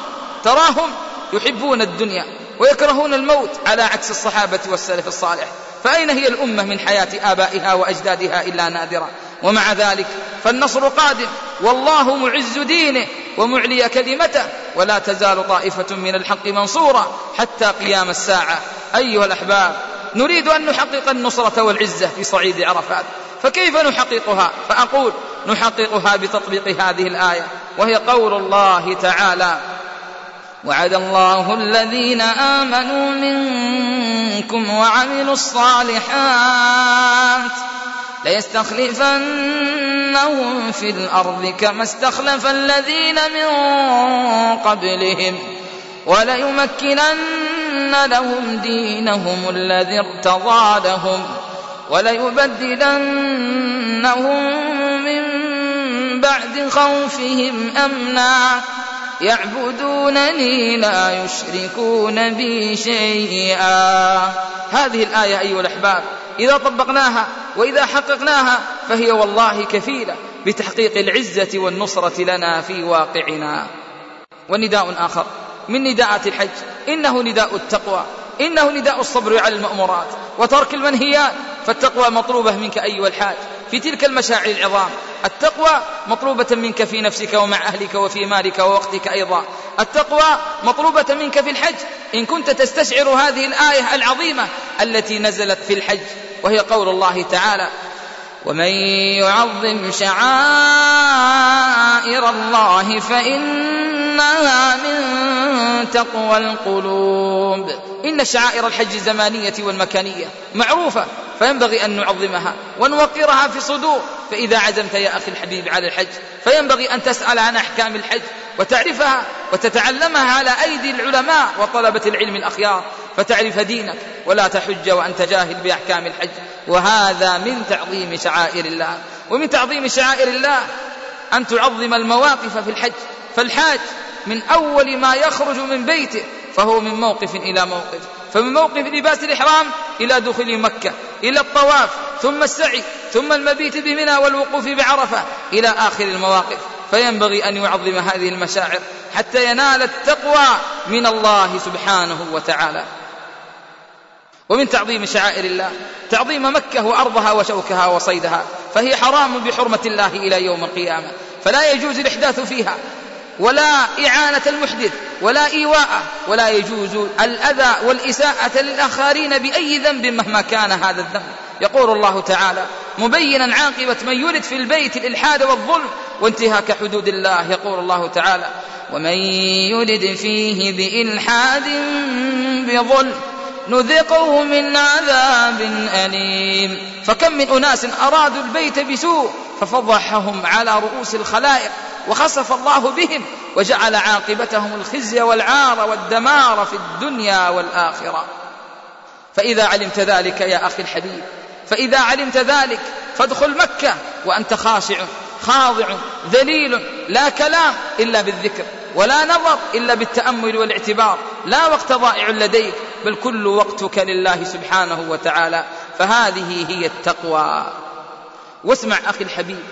تراهم يحبون الدنيا ويكرهون الموت على عكس الصحابة والسلف الصالح. فأين هي الأمة من حياة آبائها وأجدادها إلا نادرا ومع ذلك فالنصر قادم. والله معز دينه ومعلي كلمته. ولا تزال طائفة من الحق منصورة حتى قيام الساعة. أيها الأحباب نريد أن نحقق النصرة والعزة في صعيد عرفات. فكيف نحققها؟ فأقول نحققها بتطبيق هذه الآية وهي قول الله تعالى وعد الله الذين آمنوا منكم وعملوا الصالحات ليستخلفنهم في الأرض كما استخلف الذين من قبلهم وليمكنن لهم دينهم الذي ارتضى لهم وليبدلنهم من بعد خوفهم أمنا يعبدونني لا يشركون بي شيئا. هذه الآية أيها الأحباب إذا طبقناها وإذا حققناها فهي والله كفيلة بتحقيق العزة والنصرة لنا في واقعنا. ونداء آخر. من نداءات الحج. إنه نداء التقوى. إنه نداء الصبر على المأمورات. وترك المنهيات. فالتقوى مطلوبة منك أيها الحاج. في تلك المشاعر العظام. التقوى مطلوبة منك في نفسك ومع أهلك وفي مالك ووقتك أيضا. التقوى مطلوبة منك في الحج. إن كنت تستشعر هذه الآية العظيمة التي نزلت في الحج. وهي قول الله تعالى ومن يعظم شعائر الله فإنها من تقوى القلوب. إن شعائر الحج الزمانية والمكانية معروفة فينبغي أن نعظمها ونوقرها في صدور. فإذا عزمت يا أخي الحبيب على الحج فينبغي أن تسأل عن أحكام الحج وتعرفها وتتعلمها على أيدي العلماء وطلبة العلم الأخيار. فتعرف دينك ولا تحج وأنت جاهل بأحكام الحج. وهذا من تعظيم شعائر الله. ومن تعظيم شعائر الله أن تعظم المواقف في الحج. فالحاج من أول ما يخرج من بيته فهو من موقف إلى موقف. فمن موقف لباس الإحرام إلى دخول مكة إلى الطواف ثم السعي ثم المبيت بمنى والوقوف بعرفة إلى آخر المواقف. فينبغي أن يعظم هذه المشاعر حتى ينال التقوى من الله سبحانه وتعالى. ومن تعظيم شعائر الله تعظيم مكة وأرضها وشوكها وصيدها فهي حرام بحرمة الله إلى يوم القيامة. فلا يجوز الإحداث فيها ولا إعانة المحدث ولا إيواءه ولا يجوز الأذى والإساءة للآخرين بأي ذنب مهما كان هذا الذنب. يقول الله تعالى مبينا عاقبة من يرد في البيت الإلحاد والظلم وانتهاك حدود الله. يقول الله تعالى ومن يرد فيه بإلحاد بظلم نذقه من عذاب أليم. فكم من أناس أرادوا البيت بسوء ففضحهم على رؤوس الخلائق وخسف الله بهم وجعل عاقبتهم الخزي والعار والدمار في الدنيا والآخرة. فإذا علمت ذلك يا أخي الحبيب فإذا علمت ذلك فادخل مكة وأنت خاشع خاضع ذليل لا كلام إلا بالذكر. ولا نظر إلا بالتأمل والاعتبار. لا وقت ضائع لديك بل كل وقتك لله سبحانه وتعالى. فهذه هي التقوى. واسمع أخي الحبيب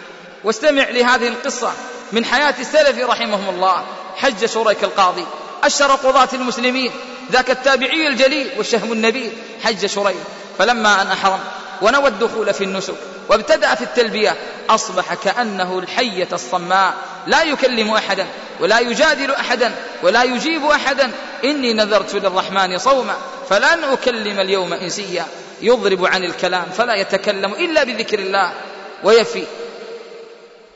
واستمع لهذه القصة من حياة السلف رحمهم الله. حج شريك القاضي أشهر قضاة المسلمين ذاك التابعي الجليل والشهم النبيل. حج شريك فلما أن أحرم ونوى الدخول في النسك وابتدأ في التلبية أصبح كأنه الحية الصماء. لا يكلم أحدا ولا يجادل أحدا ولا يجيب أحدا. إني نذرت للرحمن صوما فلن أكلم اليوم إنسيا. يضرب عن الكلام فلا يتكلم إلا بذكر الله. ويفي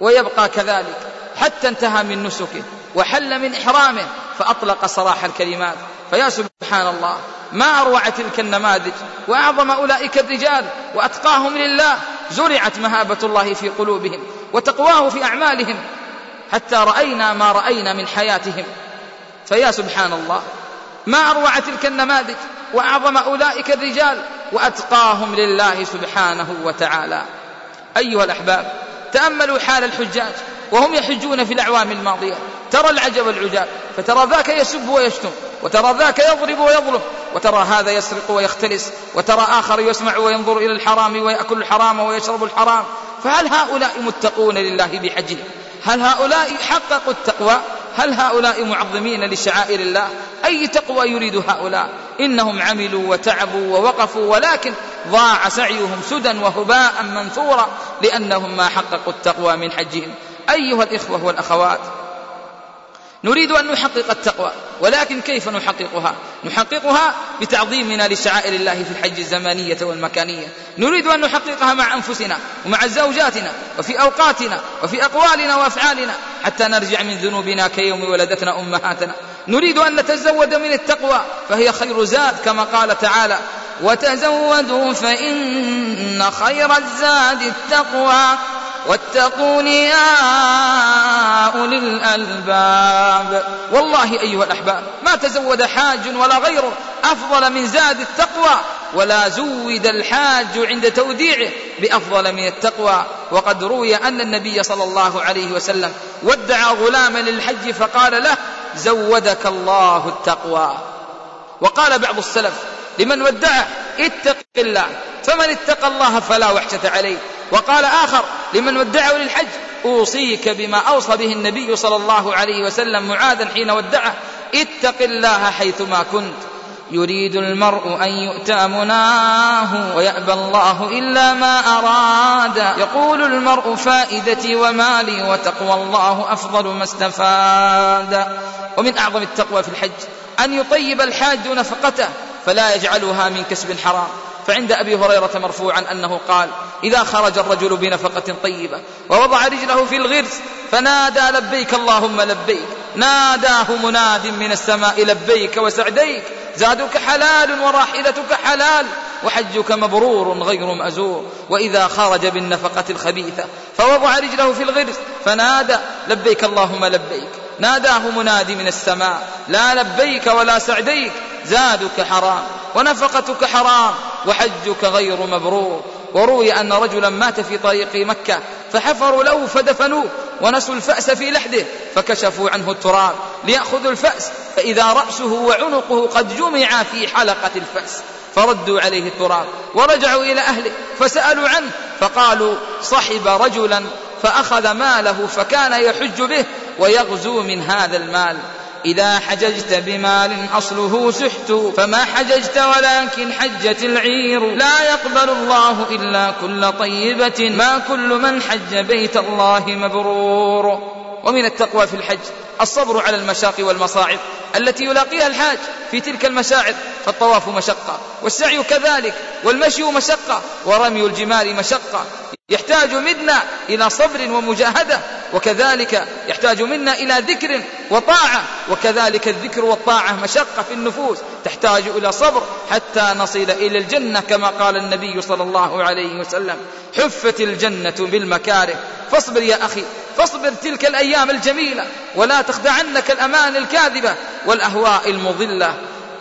ويبقى كذلك. حتى انتهى من نسكه وحل من إحرامه فأطلق صراح الكلمات. فيا سبحان الله ما أروع تلك النماذج؟ وأعظم أولئك الرجال وأتقاهم لله. زرعت مهابة الله في قلوبهم وتقواه في أعمالهم حتى رأينا ما رأينا من حياتهم. فيا سبحان الله ما أروع تلك النماذج؟ وأعظم أولئك الرجال وأتقاهم لله سبحانه وتعالى. أيها الأحباب تأملوا حال الحجاج وهم يحجون في الأعوام الماضية. ترى العجب العجاب فترى ذاك يسب ويشتم وترى ذاك يضرب ويظلم وترى هذا يسرق ويختلس وترى آخر يسمع وينظر إلى الحرام ويأكل الحرام ويشرب الحرام. فهل هؤلاء متقون لله بحجهم؟ هل هؤلاء حققوا التقوى؟ هل هؤلاء معظمين لشعائر الله؟ أي تقوى يريد هؤلاء؟ إنهم عملوا وتعبوا ووقفوا ولكن ضاع سعيهم سدى وهباء منثورا لأنهم ما حققوا التقوى من حجهم. أيها الإخوة والأخوات نريد أن نحقق التقوى ولكن كيف نحققها؟ نحققها بتعظيمنا لشعائر الله في الحج الزمانية والمكانية. نريد أن نحققها مع أنفسنا ومع زوجاتنا وفي أوقاتنا وفي أقوالنا وأفعالنا حتى نرجع من ذنوبنا كيوم ولدتنا أمهاتنا. نريد أن نتزود من التقوى فهي خير زاد كما قال تعالى وتزودوا فإن خير الزاد التقوى. واتقون يا أولي الألباب. والله أيها الأحباب ما تزود حاج ولا غيره أفضل من زاد التقوى ولا زود الحاج عند توديعه بأفضل من التقوى. وقد روي أن النبي صلى الله عليه وسلم ودع غلاما للحج فقال له زودك الله التقوى. وقال بعض السلف لمن ودعه اتق الله فمن اتقى الله فلا وحشة عليه. وقال آخر لمن ودعه للحج أوصيك بما أوصى به النبي صلى الله عليه وسلم معاذا حين ودعه اتق الله حيثما كنت. يريد المرء أن يؤتى مناه ويأبى الله إلا ما أراد. يقول المرء فائدتي ومالي وتقوى الله أفضل ما استفاد. ومن أعظم التقوى في الحج أن يطيب الحاج نفقته فلا يجعلها من كسب حرام. فعند أبي هريرة مرفوعا أنه قال إذا خرج الرجل بنفقة طيبة ووضع رجله في الغرس فنادى لبيك اللهم لبيك ناداه مناد من السماء لبيك وسعديك زادك حلال وراحلتك حلال وحجك مبرور غير مأزور وإذا خرج بالنفقة الخبيثة فوضع رجله في الغرس فنادى لبيك اللهم لبيك. ناداه منادي من السماء لا لبيك ولا سعديك زادك حرام ونفقتك حرام وحجك غير مبرور. وروي أن رجلا مات في طريق مكة فحفروا له فدفنوه ونسوا الفأس في لحده فكشفوا عنه التراب ليأخذوا الفأس فإذا رأسه وعنقه قد جمع في حلقة الفأس. فردوا عليه التراب ورجعوا إلى أهله فسألوا عنه فقالوا صحب رجلا فأخذ ماله فكان يحج به ويغزو من هذا المال. إذا حججت بمال أصله سحت فما حججت ولكن حجت العير. لا يقبل الله إلا كل طيبة ما كل من حج بيت الله مبرور. ومن التقوى في الحج الصبر على المشاق والمصاعب التي يلاقيها الحاج في تلك المشاعر فالطواف مشقة والسعي كذلك والمشي مشقة ورمي الجمال مشقة. يحتاج منا إلى صبر ومجاهدة وكذلك يحتاج منا إلى ذكر وطاعة وكذلك الذكر والطاعة مشقة في النفوس. تحتاج إلى صبر حتى نصل إلى الجنة كما قال النبي صلى الله عليه وسلم حفت الجنة بالمكاره فاصبر يا أخي. فاصبر تلك الأيام الجميلة ولا تخدعنك الأمان الكاذبة والأهواء المضلة.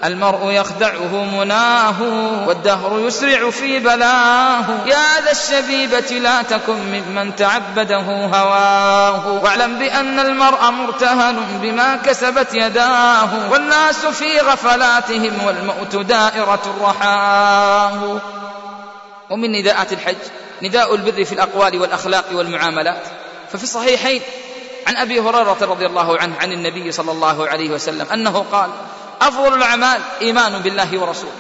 المرء يخدعه مناه والدهر يسرع في بلاه. يا ذا الشبيبة لا تكن ممن تعبده هواه. واعلم بأن المرء مرتهن بما كسبت يداه. والناس في غفلاتهم والموت دائرة رحاه ومن نداءات الحج نداء البر في الأقوال والأخلاق والمعاملات. ففي الصحيحين عن أبي هريرة رضي الله عنه عن النبي صلى الله عليه وسلم أنه قال أفضل الأعمال إيمان بالله ورسوله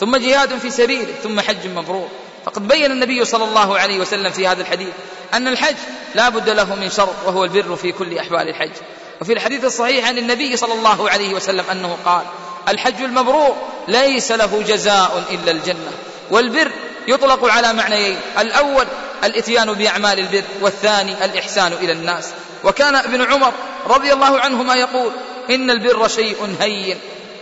ثم جهاد في سبيله ثم حج مبرور. فقد بين النبي صلى الله عليه وسلم في هذا الحديث أن الحج لا بد له من شرط وهو البر في كل أحوال الحج. وفي الحديث الصحيح عن النبي صلى الله عليه وسلم أنه قال الحج المبرور ليس له جزاء إلا الجنة والبر يطلق على معنيين الأول الإتيان بأعمال البر والثاني الإحسان إلى الناس. وكان ابن عمر رضي الله عنهما يقول إن البر شيء هين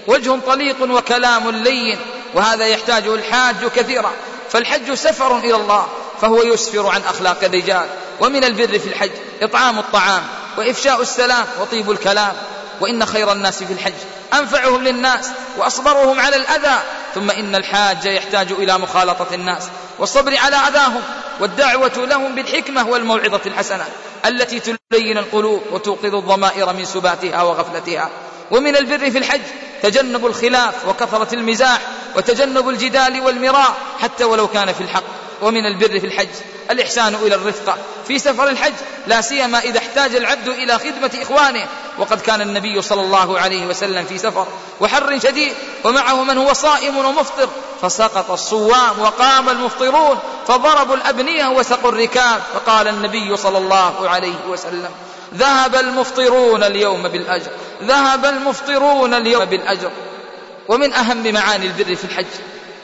وجه طليق وكلام لين وهذا يحتاجه الحاج كثيرا. فالحج سفر إلى الله فهو يسفر عن أخلاق الرجال. ومن البر في الحج إطعام الطعام وإفشاء السلام وطيب الكلام. وإن خير الناس في الحج أنفعهم للناس وأصبرهم على الأذى. ثم إن الحاج يحتاج إلى مخالطة الناس. والصبر على أذاهم والدعوة لهم بالحكمة والموعظة الحسنة التي تلين القلوب وتوقظ الضمائر من سباتها وغفلتها. ومن البر في الحج تجنب الخلاف وكثرة المزاح وتجنب الجدال والمراء حتى ولو كان في الحق. ومن البر في الحج الإحسان إلى الرفقة في سفر الحج لا سيما إذا احتاج العبد إلى خدمة إخوانه. وقد كان النبي صلى الله عليه وسلم في سفر وحر شديد ومعه من هو صائم ومفطر فسقط الصوام وقام المفطرون فضربوا الأبنية وسقوا الركاب فقال النبي صلى الله عليه وسلم ذهب المفطرون اليوم بالأجر ذهب المفطرون اليوم بالأجر. ومن أهم معاني البر في الحج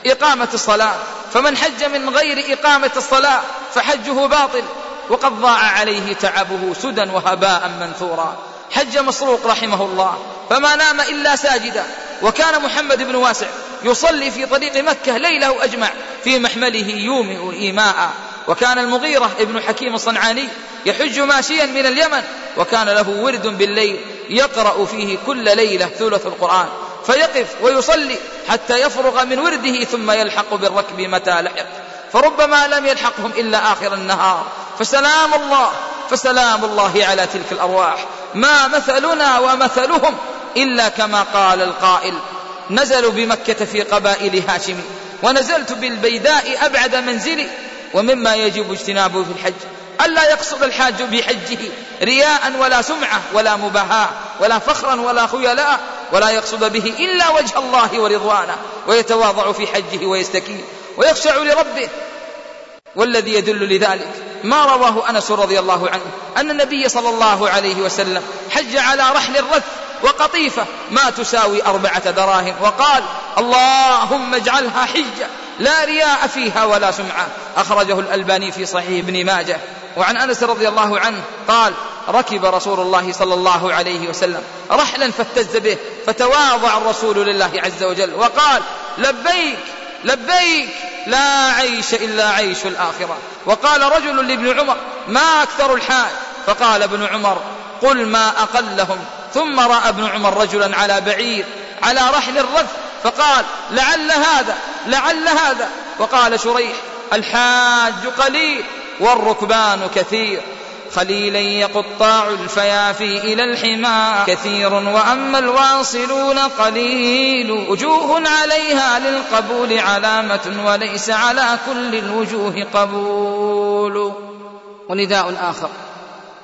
إقامة الصلاة فمن حج من غير إقامة الصلاة فحجه باطل وقد ضاع عليه تعبه سدى وهباء منثورا. حج مسروق رحمه الله فما نام إلا ساجدا. وكان محمد بن واسع يصلي في طريق مكة ليله أجمع في محمله يومئ إيماء. وكان المغيرة ابن حكيم الصنعاني يحج ماشيا من اليمن وكان له ورد بالليل يقرأ فيه كل ليلة ثلث القرآن. فيقف ويصلي حتى يفرغ من ورده ثم يلحق بالركب متى لحق. فربما لم يلحقهم إلا آخر النهار. فسلام الله فسلام الله على تلك الأرواح. ما مثلنا ومثلهم إلا كما قال القائل نزلوا بمكة في قبائل هاشم ونزلت بالبيداء أبعد منزلي ومما يجب اجتنابه في الحج. ألا يقصد الحاج بحجه رياء ولا سمعة ولا مباهاة ولا فخرا ولا خيلاء ولا يقصد به إلا وجه الله ورضوانه ويتواضع في حجه ويستكين. ويخشع لربه والذي يدل لذلك. ما رواه أنس رضي الله عنه أن النبي صلى الله عليه وسلم حج على رحل الرث وقطيفة ما تساوي أربعة دراهم وقال اللهم اجعلها حجة لا رياء فيها ولا سمعة. أخرجه الألباني في صحيح ابن ماجه. وعن أنس رضي الله عنه قال ركب رسول الله صلى الله عليه وسلم رحلا فاهتز به فتواضع الرسول لله عز وجل وقال لبيك لبيك لا عيش إلا عيش الآخرة. وقال رجل لابن عمر ما أكثر الحاج فقال ابن عمر قل ما أقلهم. ثم رأى ابن عمر رجلا على بعير على رحل الرث فقال لعل هذا لعل هذا. وقال شريح الحاج قليل والركبان كثير. خليلا يقطاع الفيافي إلى الحمى. كثير وأما الواصلون قليل. وجوه عليها للقبول علامة وليس على كل الوجوه قبول. ونداء آخر.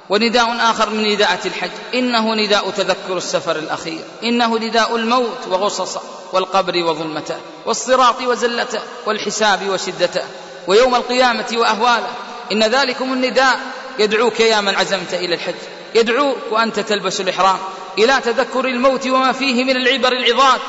ونداء آخر من نداءة الحج. إنه نداء تذكر السفر الأخير. إنه نداء الموت وغصصه والقبر وظلمته والصراط وزلته والحساب وشدته ويوم القيامة وأهواله. إن ذلكم النداء. يدعوك يا من عزمت إلى الحج. يدعوك وأنت تلبس الإحرام. إلى تذكر الموت وما فيه من العبر العظات.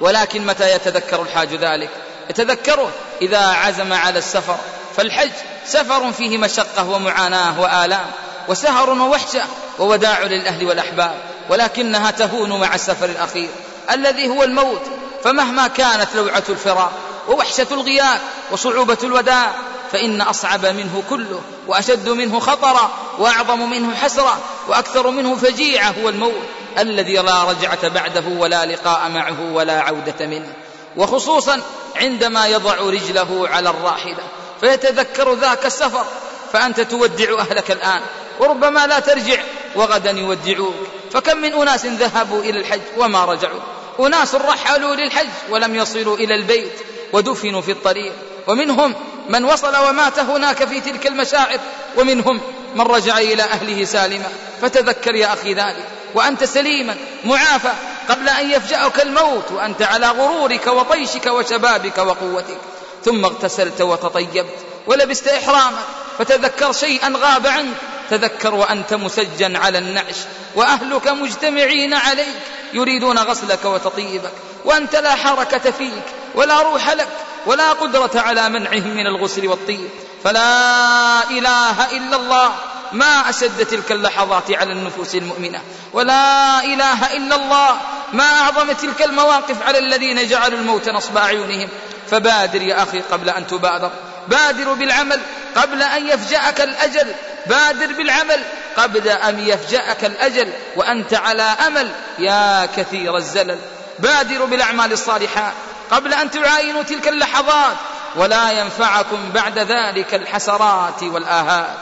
ولكن متى يتذكر الحاج ذلك؟ يتذكره إذا عزم على السفر. فالحج سفر فيه مشقة ومعاناة وآلام وسهر ووحشة ووداع للأهل والأحباب. ولكنها تهون مع السفر الأخير. الذي هو الموت. فمهما كانت لوعة الفراق ووحشة الغياب وصعوبة الوداع فإن أصعب منه كله وأشد منه خطرا وأعظم منه حسرة وأكثر منه فجيعة هو الموت الذي لا رجعة بعده ولا لقاء معه ولا عودة منه. وخصوصا عندما يضع رجله على الراحلة فيتذكر ذاك السفر فأنت تودع أهلك الآن وربما لا ترجع وغدا يودعوك. فكم من أناس ذهبوا إلى الحج وما رجعوا؟ أناس رحلوا للحج ولم يصلوا إلى البيت ودفنوا في الطريق. ومنهم من وصل ومات هناك في تلك المشاعر ومنهم من رجع إلى أهله سالما. فتذكر يا أخي ذلك. وأنت سليما معافى قبل أن يفجأك الموت وأنت على غرورك وطيشك وشبابك وقوتك. ثم اغتسلت وتطيبت ولبست إحرامك. فتذكر شيئا غاب عنك. تذكر وأنت مسجا على النعش وأهلك مجتمعين عليك يريدون غسلك وتطيبك. وأنت لا حركة فيك ولا روح لك. ولا قدرة على منعهم من الغسل والطيب. فلا إله إلا الله. ما أشد تلك اللحظات على النفوس المؤمنة. ولا إله إلا الله. ما أعظم تلك المواقف على الذين جعلوا الموت نصب أعينهم. فبادر يا أخي قبل أن تبادر. بادر بالعمل قبل أن يفجأك الأجل. بادر بالعمل قبل أن يفجأك الأجل. وأنت على أمل يا كثير الزلل. بادروا بالأعمال الصالحات قبل أن تعاينوا تلك اللحظات ولا ينفعكم بعد ذلك الحسرات والآهات.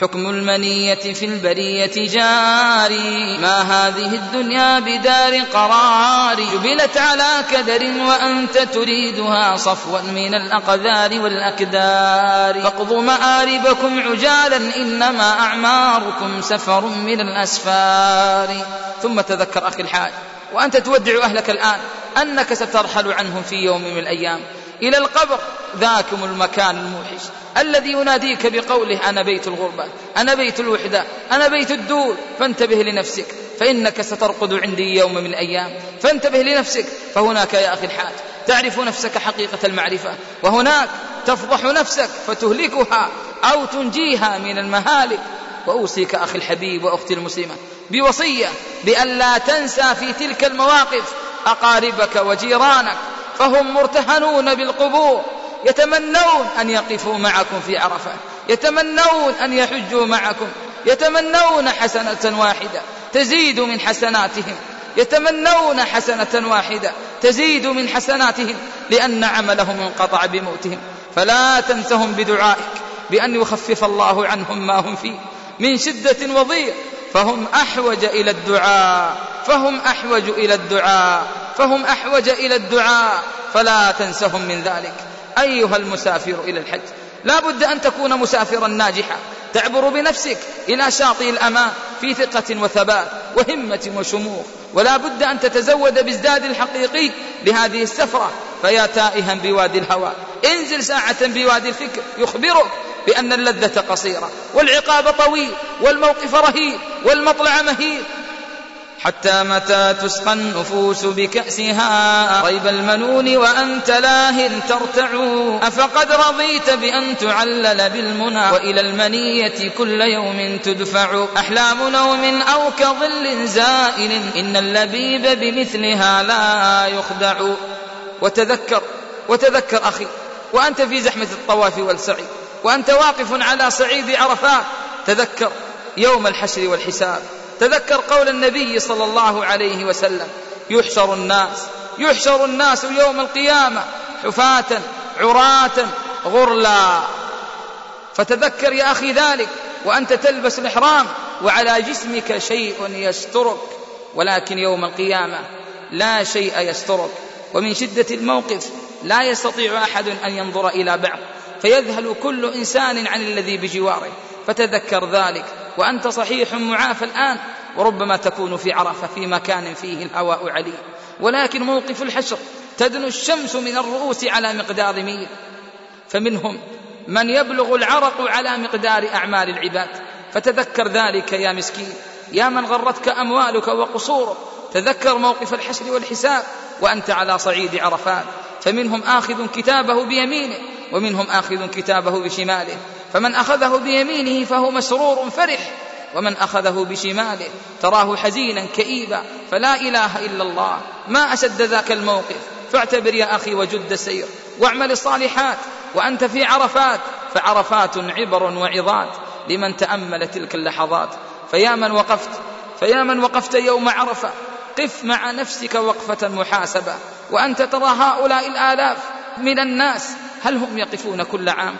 حكم المنية في البرية جاري ما هذه الدنيا بدار قرار. جبلت على كدر وأنت تريدها صفوا من الأقذار والأكدار. فاقضوا مآربكم عجالا إنما أعماركم سفر من الأسفار. ثم تذكر أخي الحاج. وأنت تودع أهلك الآن. أنك سترحل عنهم في يوم من الأيام. إلى القبر ذاكم المكان الموحش. الذي يناديك بقوله أنا بيت الغربة أنا بيت الوحدة أنا بيت الدور. فانتبه لنفسك. فإنك سترقد عندي يوم من الأيام. فانتبه لنفسك. فهناك يا أخي الحاج تعرف نفسك حقيقة المعرفة. وهناك تفضح نفسك فتهلكها أو تنجيها من المهالك. وأوصيك أخي الحبيب وأختي المسلمة. بوصية بألا تنسى في تلك المواقف أقاربك وجيرانك فهم مرتهنون بالقبور يتمنون أن يقفوا معكم في عرفة يتمنون أن يحجوا معكم يتمنون حسنة واحدة تزيد من حسناتهم يتمنون حسنة واحدة تزيد من حسناتهم لأن عملهم انقطع بموتهم. فلا تنسهم بدعائك بأن يخفف الله عنهم ما هم فيه من شدة وضيق فهم أحوج إلى الدعاء فهم أحوج إلى الدعاء فهم أحوج إلى الدعاء فلا تنسهم من ذلك. أيها المسافر إلى الحج لا بد أن تكون مسافرا ناجحا. تعبر بنفسك إلى شاطئ الأمان في ثقة وثبات وهمة وشموخ. ولا بد أن تتزود بازداد الحقيقي لهذه السفرة. فيا تائها بوادي الهوى. انزل ساعة بوادي الفكر. يخبرك بأن اللذة قصيرة والعقاب طويل والموقف رهيب والمطلع مهيب. حتى متى تسقى النفوس بكأسها؟ ريب المنون وأنت لاه ترتع. أفقد رضيت بأن تعلل بالمنى؟ وإلى المنية كل يوم تدفع. أحلام نوم أو كظل زائل إن اللبيب بمثلها لا يخدع. وتذكر وتذكر أخي وأنت في زحمة الطواف والسعي وأنت واقف على صعيد عرفات تذكر يوم الحشر والحساب تذكر قول النبي صلى الله عليه وسلم يحشر الناس يحشر الناس يوم القيامة حفاة عراة غرلا. فتذكر يا أخي ذلك وأنت تلبس الإحرام وعلى جسمك شيء يسترك ولكن يوم القيامة لا شيء يسترك. ومن شدة الموقف لا يستطيع أحد أن ينظر إلى بعض فيذهل كل إنسان عن الذي بجواره فتذكر ذلك وأنت صحيح معافى الآن وربما تكون في عرفة في مكان فيه الهواء علي ولكن موقف الحشر تدنو الشمس من الرؤوس على مقدار ميل. فمنهم من يبلغ العرق على مقدار أعمال العباد فتذكر ذلك يا مسكين. يا من غرتك أموالك وقصورك تذكر موقف الحشر والحساب وأنت على صعيد عرفات. فمنهم آخذ كتابه بيمينه ومنهم آخذ كتابه بشماله. فمن أخذه بيمينه فهو مسرور فرح ومن أخذه بشماله تراه حزينا كئيبا. فلا إله إلا الله ما أشد ذاك الموقف. فاعتبر يا أخي وجد السير واعمل الصالحات. وأنت في عرفات فعرفات عبر وعظات لمن تأمل تلك اللحظات. فيا من وقفت فيا من وقفت يوم عرفة قف مع نفسك وقفة محاسبة وأنت ترى هؤلاء الآلاف من الناس هل هم يقفون كل عام؟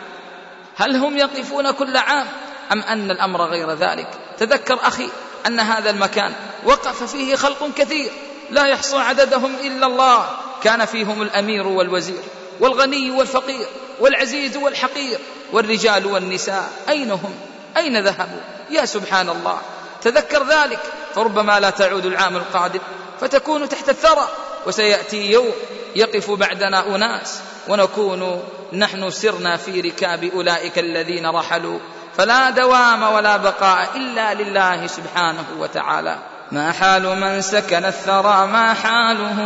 هل هم يقفون كل عام؟ أم أن الأمر غير ذلك؟ تذكر أخي أن هذا المكان وقف فيه خلق كثير لا يحصى عددهم إلا الله. كان فيهم الأمير والوزير والغني والفقير والعزيز والحقير والرجال والنساء. أين هم؟ أين ذهبوا؟ يا سبحان الله. تذكر ذلك؟ فربما لا تعود العام القادم فتكون تحت الثرى وسيأتي يوم يقف بعدنا أناس ونكون نحن سرنا في ركاب أولئك الذين رحلوا. فلا دوام ولا بقاء إلا لله سبحانه وتعالى. ما حال من سكن الثرى ما حاله؟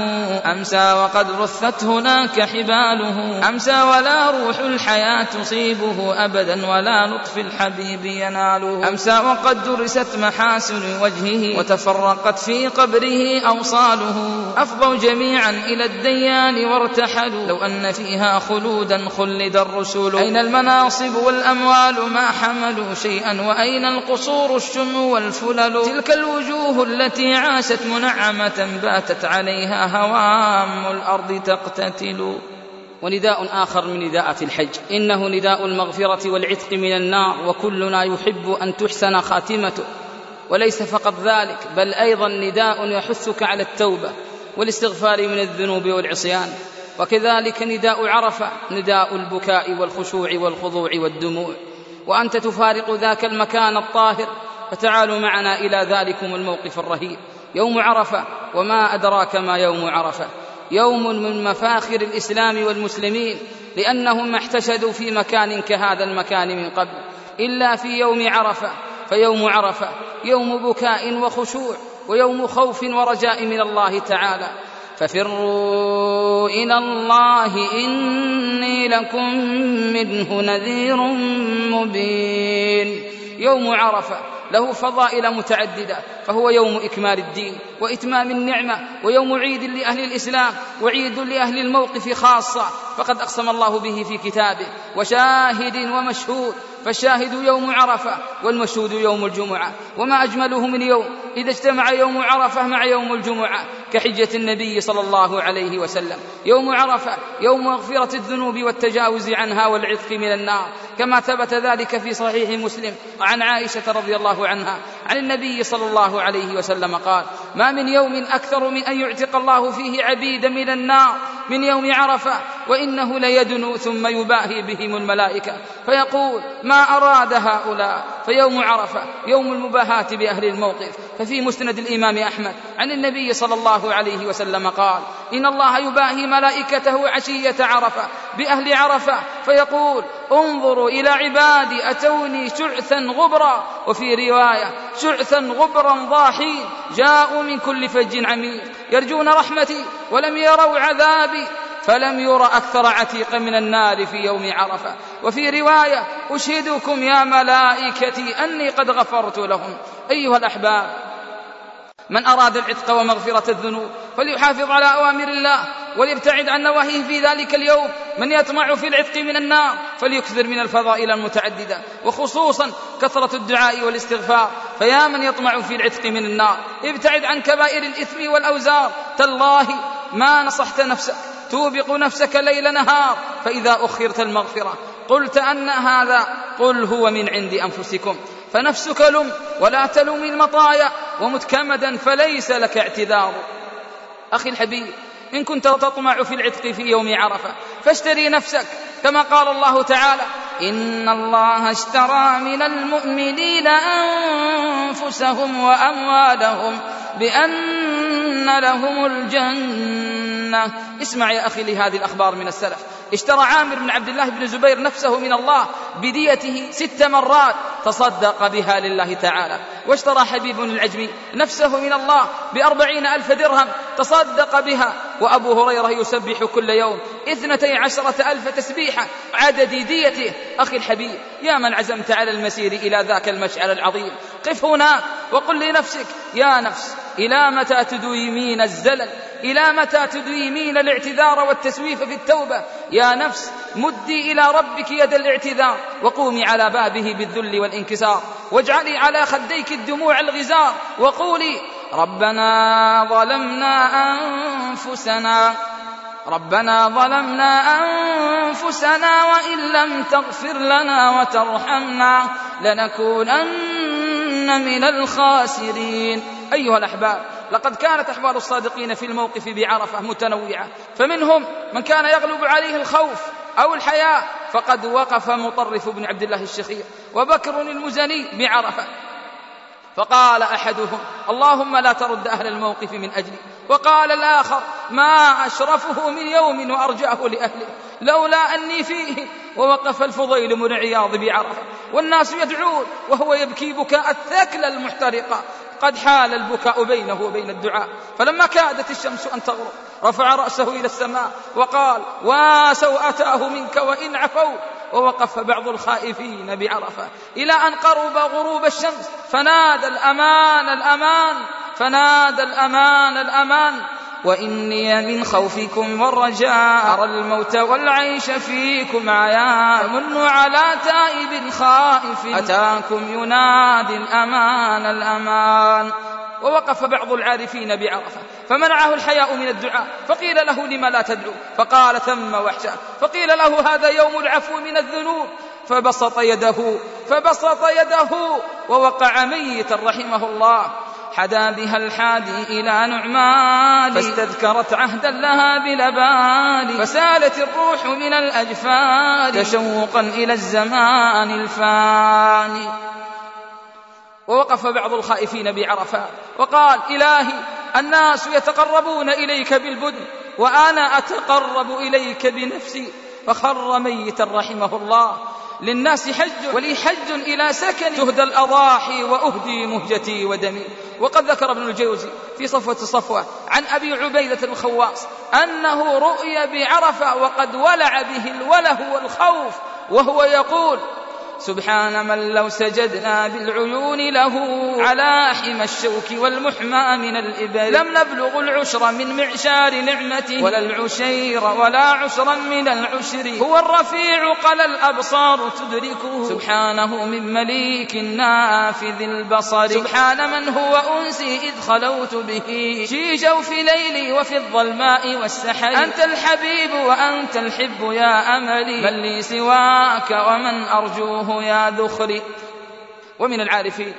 أمسى وقد رثت هناك حباله. أمسى ولا روح الحياة تصيبه أبدا ولا لطف الحبيب يناله. أمسى وقد درست محاسن وجهه وتفرقت في قبره أوصاله. أفضوا جميعا إلى الديان وارتحلوا. لو أن فيها خلودا خلد الرسل. أين المناصب والأموال ما حملوا شيئا؟ وأين القصور الشم والفلل؟ تلك الوجوه التي عاشت منعمة باتت عليها هوام الأرض تقتتل. ونداء آخر من نداءات الحج. إنه نداء المغفرة والعتق من النار وكلنا يحب أن تحسن خاتمته. وليس فقط ذلك بل أيضا نداء يحثك على التوبة والاستغفار من الذنوب والعصيان. وكذلك نداء عرفة نداء البكاء والخشوع والخضوع والدموع. وأنت تفارق ذاك المكان الطاهر فتعالوا معنا إلى ذلكم الموقف الرهيب. يوم عرفة وما أدراك ما يوم عرفة. يوم من مفاخر الإسلام والمسلمين لأنهم ما احتشدوا في مكان كهذا المكان من قبل. إلا في يوم عرفة فيوم عرفة يوم بكاء وخشوع ويوم خوف ورجاء من الله تعالى. ففروا إلى الله إني لكم منه نذير مبين. يوم عرفة له فضائل متعددة فهو يوم إكمال الدين وإتمام النعمة ويوم عيد لأهل الإسلام وعيد لأهل الموقف خاصة فقد أقسم الله به في كتابه وشاهد ومشهود فالشاهد يوم عرفة والمشهود يوم الجمعة وما أجمله من يوم إذا اجتمع يوم عرفة مع يوم الجمعة كحجة النبي صلى الله عليه وسلم. يوم عرفة يوم مغفرة الذنوب والتجاوز عنها والعتق من النار كما ثبت ذلك في صحيح مسلم عن عائشة رضي الله عنها عن النبي صلى الله عليه وسلم قال ما من يوم أكثر من أن يعتق الله فيه عبيدا من النار من يوم عرفة وإنه ليدنو ثم يباهي بهم الملائكة فيقول ما أراد هؤلاء؟ فيوم عرفة يوم المباهاة بأهل الموقف. ففي مسند الإمام أحمد عن النبي صلى الله عليه وسلم قال إن الله يباهي ملائكته عشية عرفة بأهل عرفة فيقول انظروا إلى عبادي أتوني شعثا غبرا. وفي رواية شعثا غبرا ضاحين جاءوا من كل فج عميق. يرجون رحمتي ولم يروا عذابي فلم ير أكثر عتيق من النار في يوم عرفة. وفي رواية أشهدكم يا ملائكتي أني قد غفرت لهم. أيها الأحباب من أراد العتق ومغفرة الذنوب فليحافظ على أوامر الله وليبتعد عن نواهيه في ذلك اليوم من يطمع في العتق من النار فليكثر من الفضائل المتعددة وخصوصا كثرة الدعاء والاستغفار فيا من يطمع في العتق من النار ابتعد عن كبائر الإثم والأوزار تالله ما نصحت نفسك توبق نفسك ليل نهار فإذا أخرت المغفرة قلت أن هذا قل هو من عند أنفسكم فنفسك لم ولا تلم المطايا ومتكمدا فليس لك اعتذار. أخي الحبيب إن كنت تطمع في العتق في يوم عرفة فاشتري نفسك كما قال الله تعالى إن الله اشترى من المؤمنين أنفسهم وأموالهم بأن لهم الجنة. اسمع يا أخي لهذه الأخبار من السلف. اشترى عامر بن عبد الله بن زبير نفسه من الله بديته ست مرات تصدق بها لله تعالى. واشترى حبيب العجمي نفسه من الله بأربعين ألف درهم تصدق بها. وأبو هريرة يسبح كل يوم اثنتي عشرة ألف تسبيحة عدد ديته. أخي الحبيب يا من عزمت على المسير إلى ذاك المشعر العظيم. قف هناك وقل لنفسك يا نفس إلى متى تدويمين الزلل؟ إلى متى تدويمين الاعتذار والتسويف في التوبة؟ يا نفس مدي إلى ربك يد الاعتذار وقومي على بابه بالذل والانكسار واجعلي على خديك الدموع الغزار وقولي ربنا ظلمنا أنفسنا. ربنا ظلمنا أنفسنا وإن لم تغفر لنا وترحمنا لنكونن من الخاسرين. أيها الأحباب لقد كانت أحوال الصادقين في الموقف بعرفة متنوعة فمنهم من كان يغلب عليه الخوف أو الحياء فقد وقف مطرف بن عبد الله الشخير وبكر المزني بعرفة. فقال أحدهم اللهم لا ترد أهل الموقف من أجلي. وقال الآخر ما أشرفه من يوم وارجاه لأهله لولا أني فيه. ووقف الفضيل بن عياض بعرفة. والناس يدعون وهو يبكي بكاء الثكل المحترقة. قد حال البكاء بينه وبين الدعاء. فلما كادت الشمس أن تغرب رفع رأسه إلى السماء وقال واسوءتاه منك وإن عفوت ووقف بعض الخائفين بعرفة إلى أن قرب غروب الشمس. فنادى الأمان الأمان فنادى الأمان الأمان. وإني من خوفكم والرجاء أرى الموت والعيش فيكم عيان من على تائب خائف أتاكم ينادي الأمان الأمان. ووقف بعض العارفين بعرفة فمنعه الحياء من الدعاء فقيل له لم لا تدعو؟ فقال ثم وحشة فقيل له هذا يوم العفو من الذنوب؟ فبسط يده فبسط يده ووقع ميتا رحمه الله. حدا بها الحادي إلى نعمان. فاستذكرت عهدا لها بلبان. فسالت الروح من الأجفان. تشوقا إلى الزمان الفاني ووقف بعض الخائفين بعرفات وقال إلهي الناس يتقربون إليك بالبدن وأنا أتقرب إليك بنفسي. فخر ميتا رحمه الله. للناس حج ولي حج إلى سكن تهدى الأضاحي وأهدي مهجتي ودمي. وقد ذكر ابن الجوزي في صفوة صفوة عن أبي عبيدة الخواص أنه رؤي بعرفة وقد ولع به الوله والخوف وهو يقول سبحان من لو سجدنا بالعيون له على حمى الشوك والمحمى من الإبل. لم نبلغ العشر من معشار نعمته. ولا العشير ولا عشرا من العشر. هو الرفيع قل الأبصار تدركه. سبحانه من مليك نافذ البصر. سبحان من هو أنسي إذ خلوت به. في جوف ليلي وفي الظلماء والسحر. أنت الحبيب وأنت الحب يا أملي. من لي سواك ومن أرجوه. الله يا ذخري ومن العارفين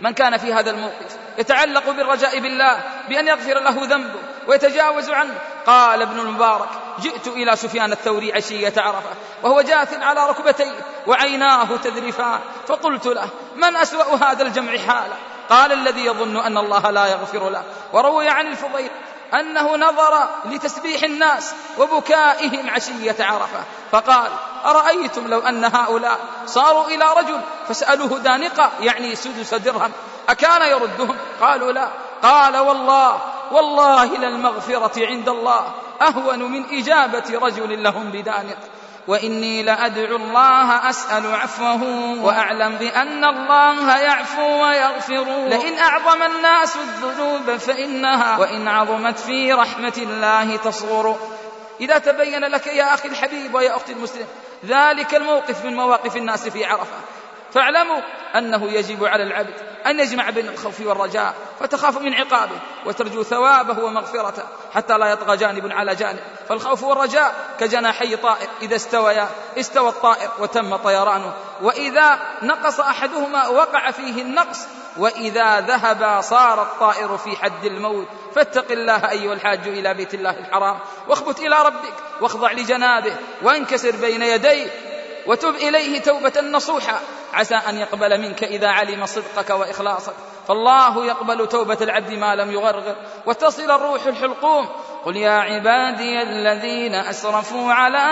من كان في هذا الموقف يتعلق بالرجاء بالله بأن يغفر له ذنبه ويتجاوز عنه. قال ابن المبارك جئت إلى سفيان الثوري عشية عرفة وهو جاث على ركبتيه وعيناه تذرفان فقلت له من أسوأ هذا الجمع حالا؟ قال الذي يظن أن الله لا يغفر له. وروي عن الفضيل أنه نظر لتسبيح الناس وبكائهم عشية عرفة. فقال أرأيتم لو أن هؤلاء صاروا إلى رجل فسألوه دانقة يعني سدس درهم أكان يردهم؟ قالوا لا. قال والله والله للمغفرة عند الله أهون من إجابة رجل لهم بدانق. وإني لأدعو الله أسأل عفوه وأعلم بأن الله يعفو ويغفر. لئن أعظم الناس الذنوب فإنها وإن عظمت في رحمة الله تصغر. إذا تبين لك يا أخي الحبيب ويا أختي المسلم ذلك الموقف من مواقف الناس في عرفة. فاعلموا أنه يجب على العبد أن يجمع بين الخوف والرجاء فتخاف من عقابه وترجو ثوابه ومغفرته حتى لا يطغى جانب على جانب. فالخوف والرجاء كجناحي طائر إذا استويا استوى الطائر وتم طيرانه. وإذا نقص أحدهما وقع فيه النقص وإذا ذهب صار الطائر في حد الموت. فاتق الله أيها الحاج إلى بيت الله الحرام واخبت إلى ربك واخضع لجنابه وانكسر بين يديه وتب إليه توبة نصوحا. عسى أن يقبل منك إذا علم صدقك وإخلاصك. فالله يقبل توبة العبد ما لم يغرغر. وتصل الروح الحلقوم. قل يا عبادي الذين أسرفوا على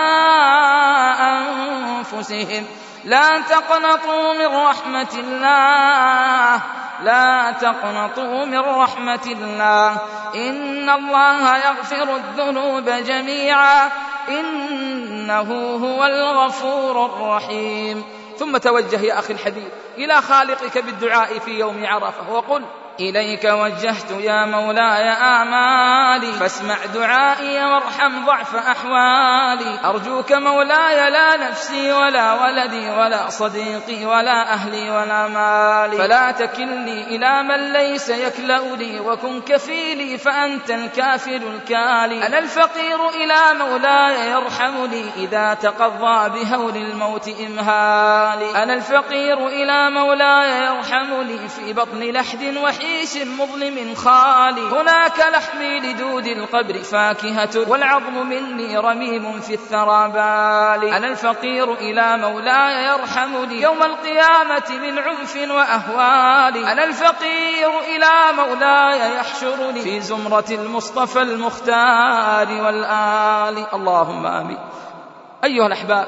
أنفسهم. لا تقنطوا من رحمة الله. لا تقنطوا من رحمة الله. إن الله يغفر الذنوب جميعا. إنه هو الغفور الرحيم. ثم توجه يا أخي الحبيب إلى خالقك بالدعاء في يوم عرفة. وقل إليك وجهت يا مولاي آمالي فاسمع دعائي وارحم ضعف أحوالي. أرجوك مولاي لا نفسي ولا ولدي ولا صديقي ولا أهلي ولا مالي. فلا تكلني إلى من ليس يكلأني وكن كفيلي فأنت الكافر الكالي. أنا الفقير إلى مولاي يرحمني إذا تقضى بهول الموت إمهالي. أنا الفقير إلى مولاي يرحمني في بطن لحد وحيد رحيش مظلم خالي. هناك لحمي لدود القبر فاكهة والعظم مني رميم في الثرى بالي. أنا الفقير إلى مولاي يرحمني يوم القيامة من عنف وأهوالي. أنا الفقير إلى مولاي يحشرني في زمرة المصطفى المختار والآل. اللهم آمين. أيها الأحباب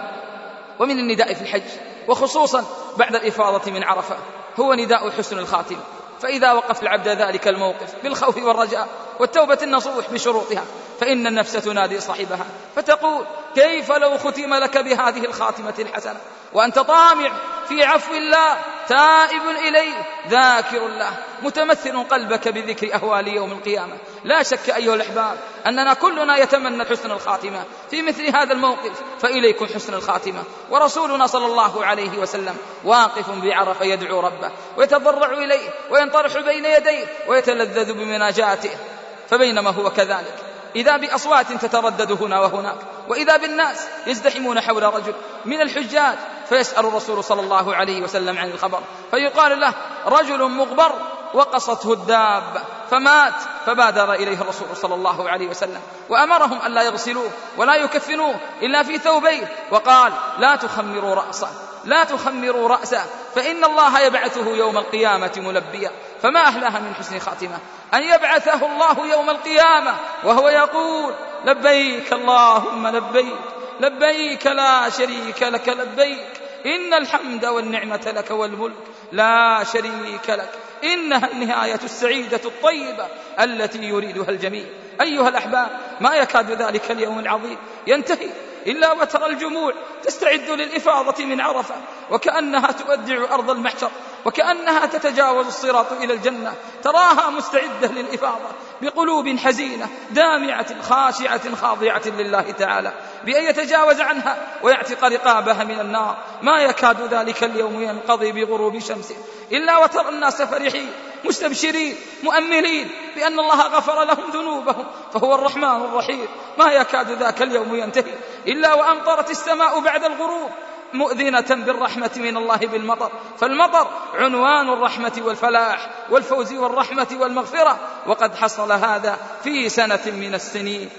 ومن النداء في الحج وخصوصا بعد الإفاضة من عرفة هو نداء حسن الخاتم. فإذا وقف العبد ذلك الموقف بالخوف والرجاء والتوبة النصوح بشروطها فإن النفس تنادي صاحبها فتقول كيف لو ختم لك بهذه الخاتمة الحسنة؟ وأنت طامع في عفو الله تائب إليه ذاكر الله متمثل قلبك بذكر أهوال يوم القيامة. لا شك أيها الأحباب أننا كلنا يتمنى حسن الخاتمة. في مثل هذا الموقف فإليكم حسن الخاتمة. ورسولنا صلى الله عليه وسلم واقف بعرفة يدعو ربه ويتضرع إليه وينطرح بين يديه ويتلذذ بمناجاته. فبينما هو كذلك إذا بأصوات تتردد هنا وهناك وإذا بالناس يزدحمون حول رجل من الحجاج فيسأل الرسول صلى الله عليه وسلم عن الخبر. فيقال له رجل مغبر وقصته الدابة فمات فبادر إليه الرسول صلى الله عليه وسلم. وأمرهم أن لا يغسلوه ولا يكفنوه إلا في ثوبيه وقال لا تخمروا رأسه لا تخمروا رأسه فإن الله يبعثه يوم القيامة ملبيا. فما أحلاها من حسن خاتمة؟ أن يبعثه الله يوم القيامة وهو يقول لبيك اللهم لبيك لبيك لا شريك لك لبيك. إن الحمد والنعمة لك والملك لا شريك لك. إنها النهاية السعيدة الطيبة التي يريدها الجميع. أيها الأحباب ما يكاد ذلك اليوم العظيم ينتهي إلا وترى الجموع تستعد للإفاضة من عرفة وكأنها تودع أرض المحشر وكأنها تتجاوز الصراط إلى الجنة تراها مستعدة للإفاضة. بقلوب حزينة دامعة خاشعة خاضعة لله تعالى بأن يتجاوز عنها ويعتق رقابها من النار. ما يكاد ذلك اليوم ينقضي بغروب شمسه. إلا وترى الناس فرحين مستبشرين مؤملين بأن الله غفر لهم ذنوبهم فهو الرحمن الرحيم. ما يكاد ذاك اليوم ينتهي إلا وأمطرت السماء بعد الغروب. مؤذنة بالرحمة من الله بالمطر. فالمطر عنوان الرحمة والفلاح والفوز والرحمة والمغفرة. وقد حصل هذا في سنة من السنين.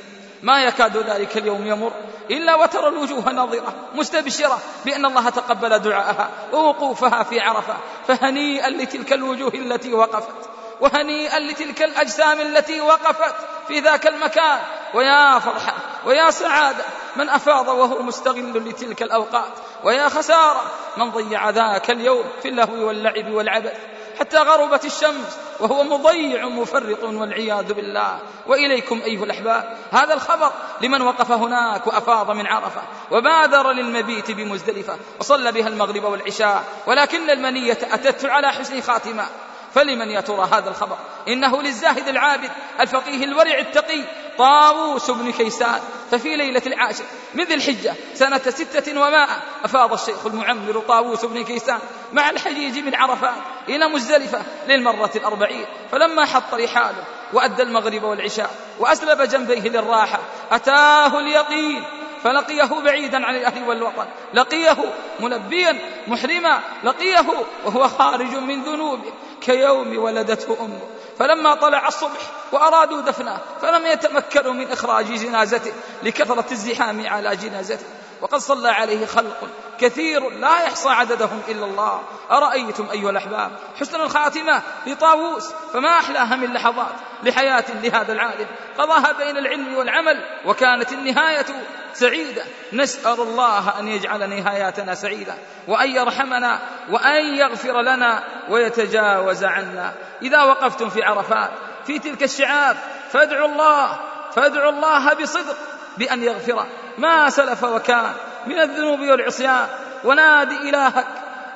ما يكاد ذلك اليوم يمر إلا وترى الوجوه ناظرة مستبشرة بأن الله تقبل دعاءها ووقوفها في عرفة. فهنيئا لتلك الوجوه التي وقفت. وهنيئا لتلك الأجسام التي وقفت في ذاك المكان. ويا فرحة ويا سعادة من أفاض وهو مستغل لتلك الأوقات ويا خسارة من ضيع ذاك اليوم في اللهو واللعب والعبث. حتى غربت الشمس وهو مضيع مفرط والعياذ بالله. وإليكم أيها الأحباب هذا الخبر لمن وقف هناك وأفاض من عرفة وبادر للمبيت بمزدلفة وصلى بها المغرب والعشاء ولكن المنية أتت على حسن خاتمة. فلمن يا ترى هذا الخبر؟ إنه للزاهد العابد الفقيه الورع التقي طاووس بن كيسان ففي ليلة العاشر من ذي الحجة سنة ستة ومائة أفاض الشيخ المعمر طاووس بن كيسان مع الحجيج من عرفات إلى مزدلفة للمرة الأربعين فلما حط رحاله وأدى المغرب والعشاء وأسلب جنبيه للراحة أتاه اليقين فلقيه بعيدا عن الأهل والوطن لقيه ملبيا محرما لقيه وهو خارج من ذنوبه كيوم ولدته أمه. فلما طلع الصبح وأرادوا دفنه فلم يتمكنوا من إخراج جنازته لكثرة الزحام على جنازته. وقد صلى عليه خلق كثير لا يحصى عددهم إلا الله. أرأيتم أيها الأحباب؟ حسن الخاتمة لطاووس. فما أحلاها من لحظات لحياة لهذا العالم. قضاها بين العلم والعمل وكانت النهاية سعيدة. نسأل الله أن يجعل نهاياتنا سعيدة وأن يرحمنا وأن يغفر لنا ويتجاوز عنا. إذا وقفتم في عرفات في تلك الشعاب فادعوا الله فادعوا الله بصدق. بأن يغفر. ما سلف وكان من الذنوب والعصيان. ونادي إلهك.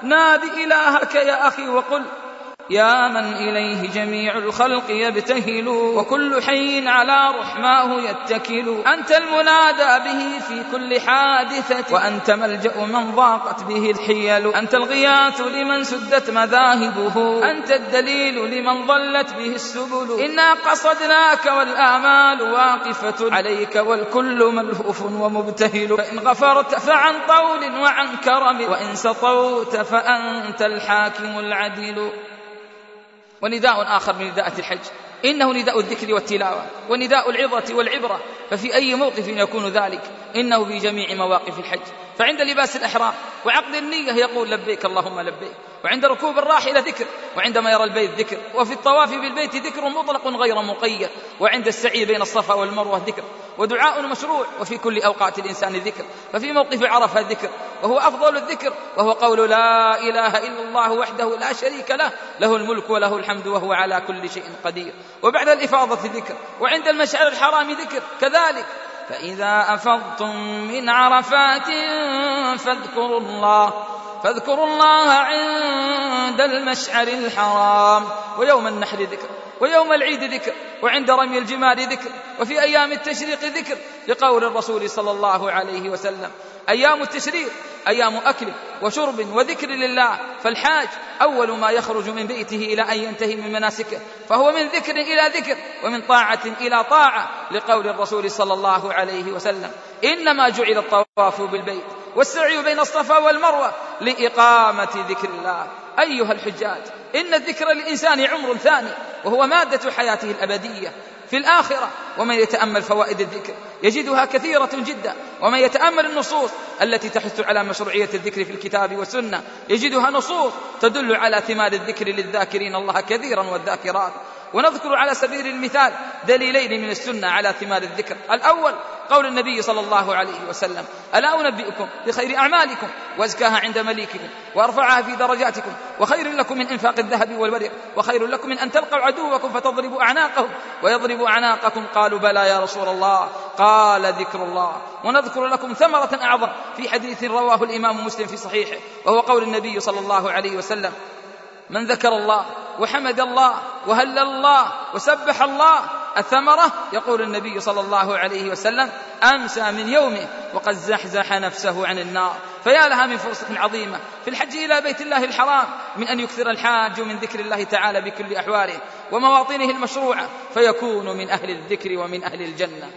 نادي إلهك يا أخي وقل يا من إليه جميع الخلق يبتهل وكل حي على رحماه يتكل. أنت المنادى به في كل حادثة وأنت ملجأ من ضاقت به الحيل. أنت الغياث لمن سدت مذاهبه أنت الدليل لمن ضلت به السبل. إنا قصدناك والآمال واقفة عليك والكل ملهوف ومبتهل. فإن غفرت فعن طول وعن كرم وإن سطوت فأنت الحاكم العدل. ونداء آخر من نداءة الحج. إنه نداء الذكر والتلاوة ونداء العظة والعبرة. ففي أي موقف يكون ذلك؟ إنه في جميع مواقف الحج. فعند لباس الإحرام وعقد النية يقول لبيك اللهم لبيك وعند ركوب الراحلة ذكر وعندما يرى البيت ذكر وفي الطواف بالبيت ذكر مطلق غير مقيد وعند السعي بين الصفا والمروة ذكر ودعاء مشروع وفي كل أوقات الإنسان ذكر ففي موقف عرفة ذكر وهو أفضل الذكر وهو قول لا إله إلا الله وحده لا شريك له له الملك وله الحمد وهو على كل شيء قدير وبعد الإفاضة ذكر وعند المشعر الحرام ذكر كذلك فإذا أفضتم من عرفات فاذكروا الله فاذكروا الله عند المشعر الحرام ويوم النحر ذكر. ويوم العيد ذكر وعند رمي الجمار ذكر وفي أيام التشريق ذكر لقول الرسول صلى الله عليه وسلم أيام التشريق أيام أكل وشرب وذكر لله فالحاج أول ما يخرج من بيته إلى أن ينتهي من مناسكه فهو من ذكر إلى ذكر ومن طاعة إلى طاعة لقول الرسول صلى الله عليه وسلم إنما جعل الطواف بالبيت والسعي بين الصفا والمروة لإقامة ذكر الله. أيها الحجاج إن الذكر للإنسان عمر ثاني وهو مادة حياته الأبدية. في الآخرة ومن يتأمل فوائد الذكر يجدها كثيرة جدا. ومن يتأمل النصوص التي تحث على مشروعية الذكر في الكتاب والسنة يجدها نصوص تدل على ثمار الذكر للذاكرين. الله كثيرا والذاكرات. ونذكر على سبيل المثال دليلين من السنة على ثمار الذكر. الأول قول النبي صلى الله عليه وسلم ألا أنبئكم بخير أعمالكم وأزكاها عند مليككم وأرفعها في درجاتكم وخير لكم من إنفاق الذهب والورق وخير لكم من أن تلقوا عدوكم فتضربوا أعناقهم ويضربوا أعناقكم. قالوا بلى يا رسول الله قال ذكر الله. ونذكر لكم ثمرة أعظم في حديث رواه الإمام مسلم في صحيحه وهو قول النبي صلى الله عليه وسلم من ذكر الله وحمد الله وهلل الله وسبح الله الثمرة؟ يقول النبي صلى الله عليه وسلم أمسى من يومه وقد زحزح نفسه عن النار. فيا لها من فرصة عظيمة في الحج إلى بيت الله الحرام من أن يكثر الحاج من ذكر الله تعالى بكل أحواله ومواطنه المشروعة فيكون من أهل الذكر ومن أهل الجنة.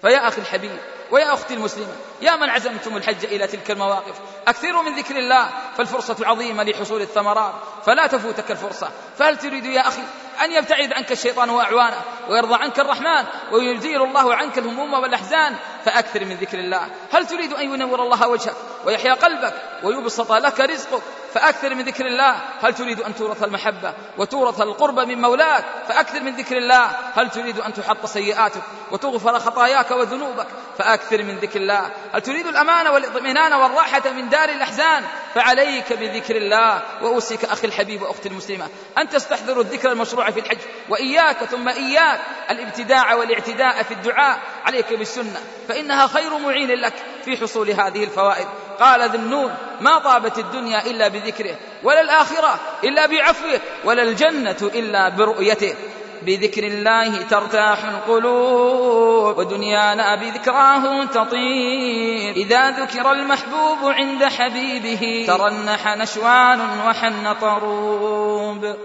فيا أخي الحبيب ويا أختي المسلمة يا من عزمتم الحج إلى تلك المواقف. أكثروا من ذكر الله فالفرصة عظيمة لحصول الثمرات فلا تفوتك الفرصة. فهل تريد يا أخي أن يبتعد عنك الشيطان وأعوانه ويرضى عنك الرحمن ويزيل الله عنك الهموم والأحزان؟ فأكثر من ذكر الله. هل تريد أن ينور الله وجهك ويحيا قلبك ويبسط لك رزقك؟ فأكثر من ذكر الله. هل تريد أن تورث المحبة وتورث القرب من مولاك؟ فأكثر من ذكر الله. هل تريد أن تحط سيئاتك وتغفر خطاياك وذنوبك؟ فأكثر من ذكر الله. هل تريد الأمان والإطمئنان والراحة من دار الأحزان؟ فعليك بذكر الله. وأوصيك أخي الحبيب وأختي المسلمة. أن تستحضروا الذكر المشروع في الحج. وإياك ثم إياك. الابتداع والإعتداء في الدعاء عليك بالسنة. فإنها خير معين لك في حصول هذه الفوائد. قال ذنون ما طابت الدنيا إلا بذكره ولا الآخرة إلا بعفوه ولا الجنة إلا برؤيته. بذكر الله ترتاح القلوب ودنيانا بذكراه تطير. إذا ذكر المحبوب عند حبيبه ترنح نشوان وحن طروب.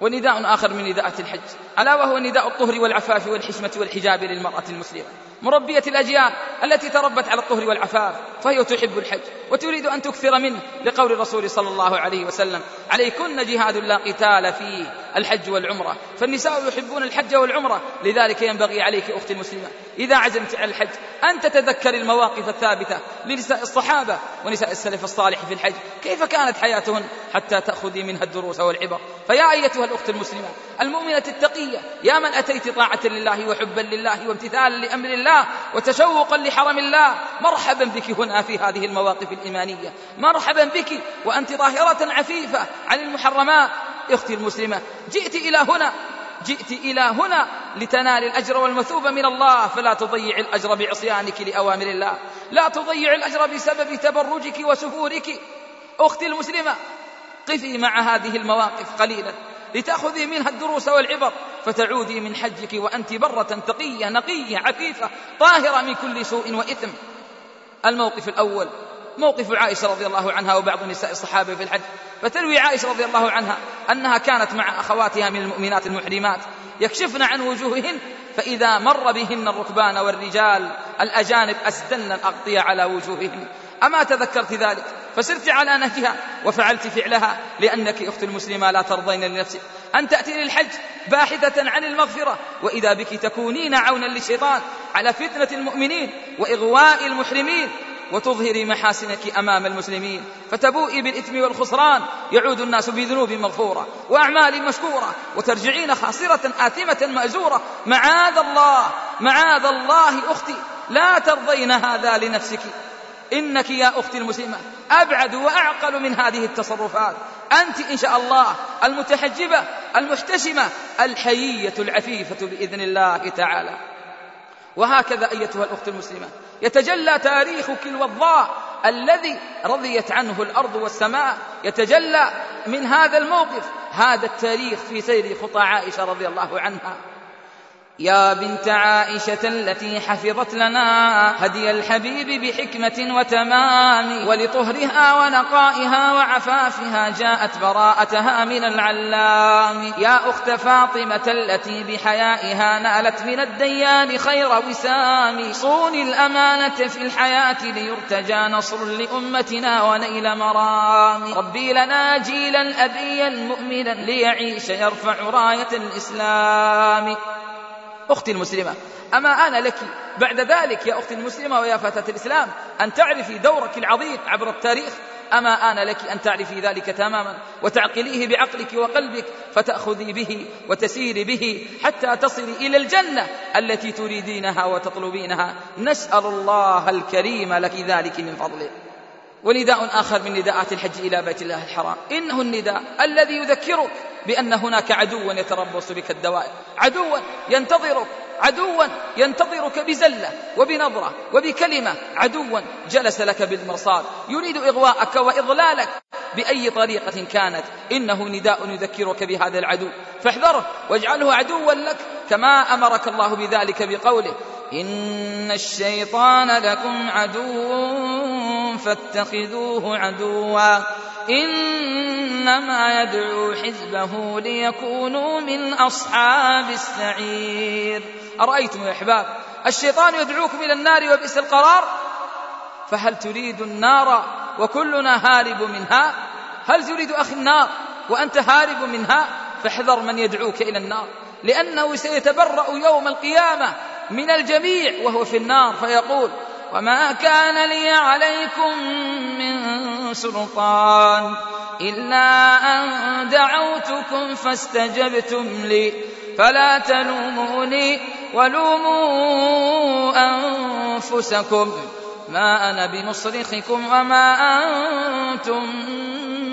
ونداء آخر من نداءات الحج ألا وهو نداء الطهر والعفاف والحشمة والحجاب للمرأة المسلمة. مربية الأجيال التي تربت على الطهر والعفاف فهي تحب الحج وتريد أن تكثر منه لقول الرسول صلى الله عليه وسلم عليكن جهاد لا قتال فيه الحج والعمرة. فالنساء يحبون الحج والعمرة لذلك ينبغي عليك أختي المسلمة إذا عزمت على الحج أن تتذكر المواقف الثابتة لنساء الصحابة ونساء السلف الصالح في الحج. كيف كانت حياتهن حتى تأخذي منها الدروس والعبر؟ فيا أيتها الأخت المسلمة المؤمنة التقية يا من أتيت طاعة لله وحبا لله وامتثالا لأمر الله وتشوقا لحرم الله. مرحبا بك هنا في هذه المواقف الإيمانية. مرحبا بك وأنت ظاهرة عفيفة عن المحرمات. أختي المسلمة جئت إلى هنا جئت إلى هنا لتنال الأجر والمثوبة من الله فلا تضيع الأجر بعصيانك لأوامر الله. لا تضيع الأجر بسبب تبرجك وسفورك أختي المسلمة قفي مع هذه المواقف قليلا. لتأخذي منها الدروس والعبر فتعودي من حجك وأنت برة تقية نقية عفيفة طاهرة من كل سوء وإثم. الموقف الأول موقف عائشة رضي الله عنها وبعض نساء الصحابة في الحج. فتروي عائشة رضي الله عنها أنها كانت مع أخواتها من المؤمنات المحرمات يكشفن عن وجوههن فإذا مر بهن الركبان والرجال الأجانب أسدلن الأغطية على وجوههن. أما تذكرت ذلك؟ فسرت على نهجها وفعلت فعلها لأنك أخت المسلمة لا ترضين لنفسك. أن تأتي للحج باحثة عن المغفرة وإذا بك تكونين عونا للشيطان على فتنة المؤمنين وإغواء المحرمين وتظهري محاسنك أمام المسلمين. فتبوئي بالإثم والخسران يعود الناس بذنوب مغفورة وأعمال مشكورة وترجعين خاسرة آثمة مأزورة. معاذ الله معاذ الله أختي لا ترضين هذا لنفسك. إنك يا أختي المسلمة أبعد وأعقل من هذه التصرفات. أنت إن شاء الله المتحجبة المحتشمة الحيية العفيفة بإذن الله تعالى. وهكذا أيتها الأخت المسلمة. يتجلى تاريخك الوضاء الذي رضيت عنه الأرض والسماء. يتجلى من هذا الموقف. هذا التاريخ في سير خطى عائشة رضي الله عنها. يا بنت عائشة التي حفظت لنا هدي الحبيب بحكمة وتمام ولطهرها ونقائها وعفافها جاءت براءتها من العلام. يا أخت فاطمة التي بحيائها نالت من الديان خير وسام. صون الأمانة في الحياة ليرتجى نصر لأمتنا ونيل مرام. ربي لنا جيلا أبيا مؤمنا ليعيش يرفع راية الإسلام. أختي المسلمة أما آن لك بعد ذلك يا أختي المسلمة ويا فتاة الإسلام أن تعرفي دورك العظيم عبر التاريخ أما آن لك أن تعرفي ذلك تماما وتعقليه بعقلك وقلبك فتأخذي به وتسيري به حتى تصلي إلى الجنة التي تريدينها وتطلبينها. نسأل الله الكريم لك ذلك من فضله. ونداء آخر من نداءات الحج إلى بيت الله الحرام. إنه النداء الذي يذكرك بأن هناك عدوا يتربص بك الدوائر عدوا ينتظرك. عدوا ينتظرك بزلة وبنظرة وبكلمة. عدوا جلس لك بالمرصاد. يريد إغواءك وإضلالك بأي طريقة كانت. إنه نداء يذكرك بهذا العدو. فاحذره واجعله عدوا لك كما أمرك الله بذلك بقوله. إن الشيطان لكم عدو فاتخذوه عدوا. إنما يدعو حزبه ليكونوا من أصحاب السعير. أرأيتم يا أحباب الشيطان يدعوكم إلى النار وبئس القرار؟ فهل تريد النار وكلنا هارب منها؟ هل تريد أخي النار وأنت هارب منها؟ فاحذر من يدعوك إلى النار لأنه سيتبرأ يوم القيامة. من الجميع وهو في النار فيقول وما كان لي عليكم من سلطان إلا أن دعوتكم فاستجبتم لي. فلا تلوموني ولوموا أنفسكم. ما أنا بمصرخكم وما أنتم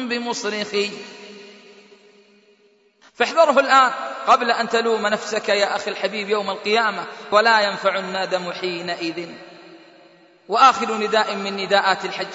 بمصرخي. فاحذره الآن قبل أن تلوم نفسك يا أخي الحبيب يوم القيامة ولا ينفع الندم حينئذ. وآخر نداء من نداءات الحج.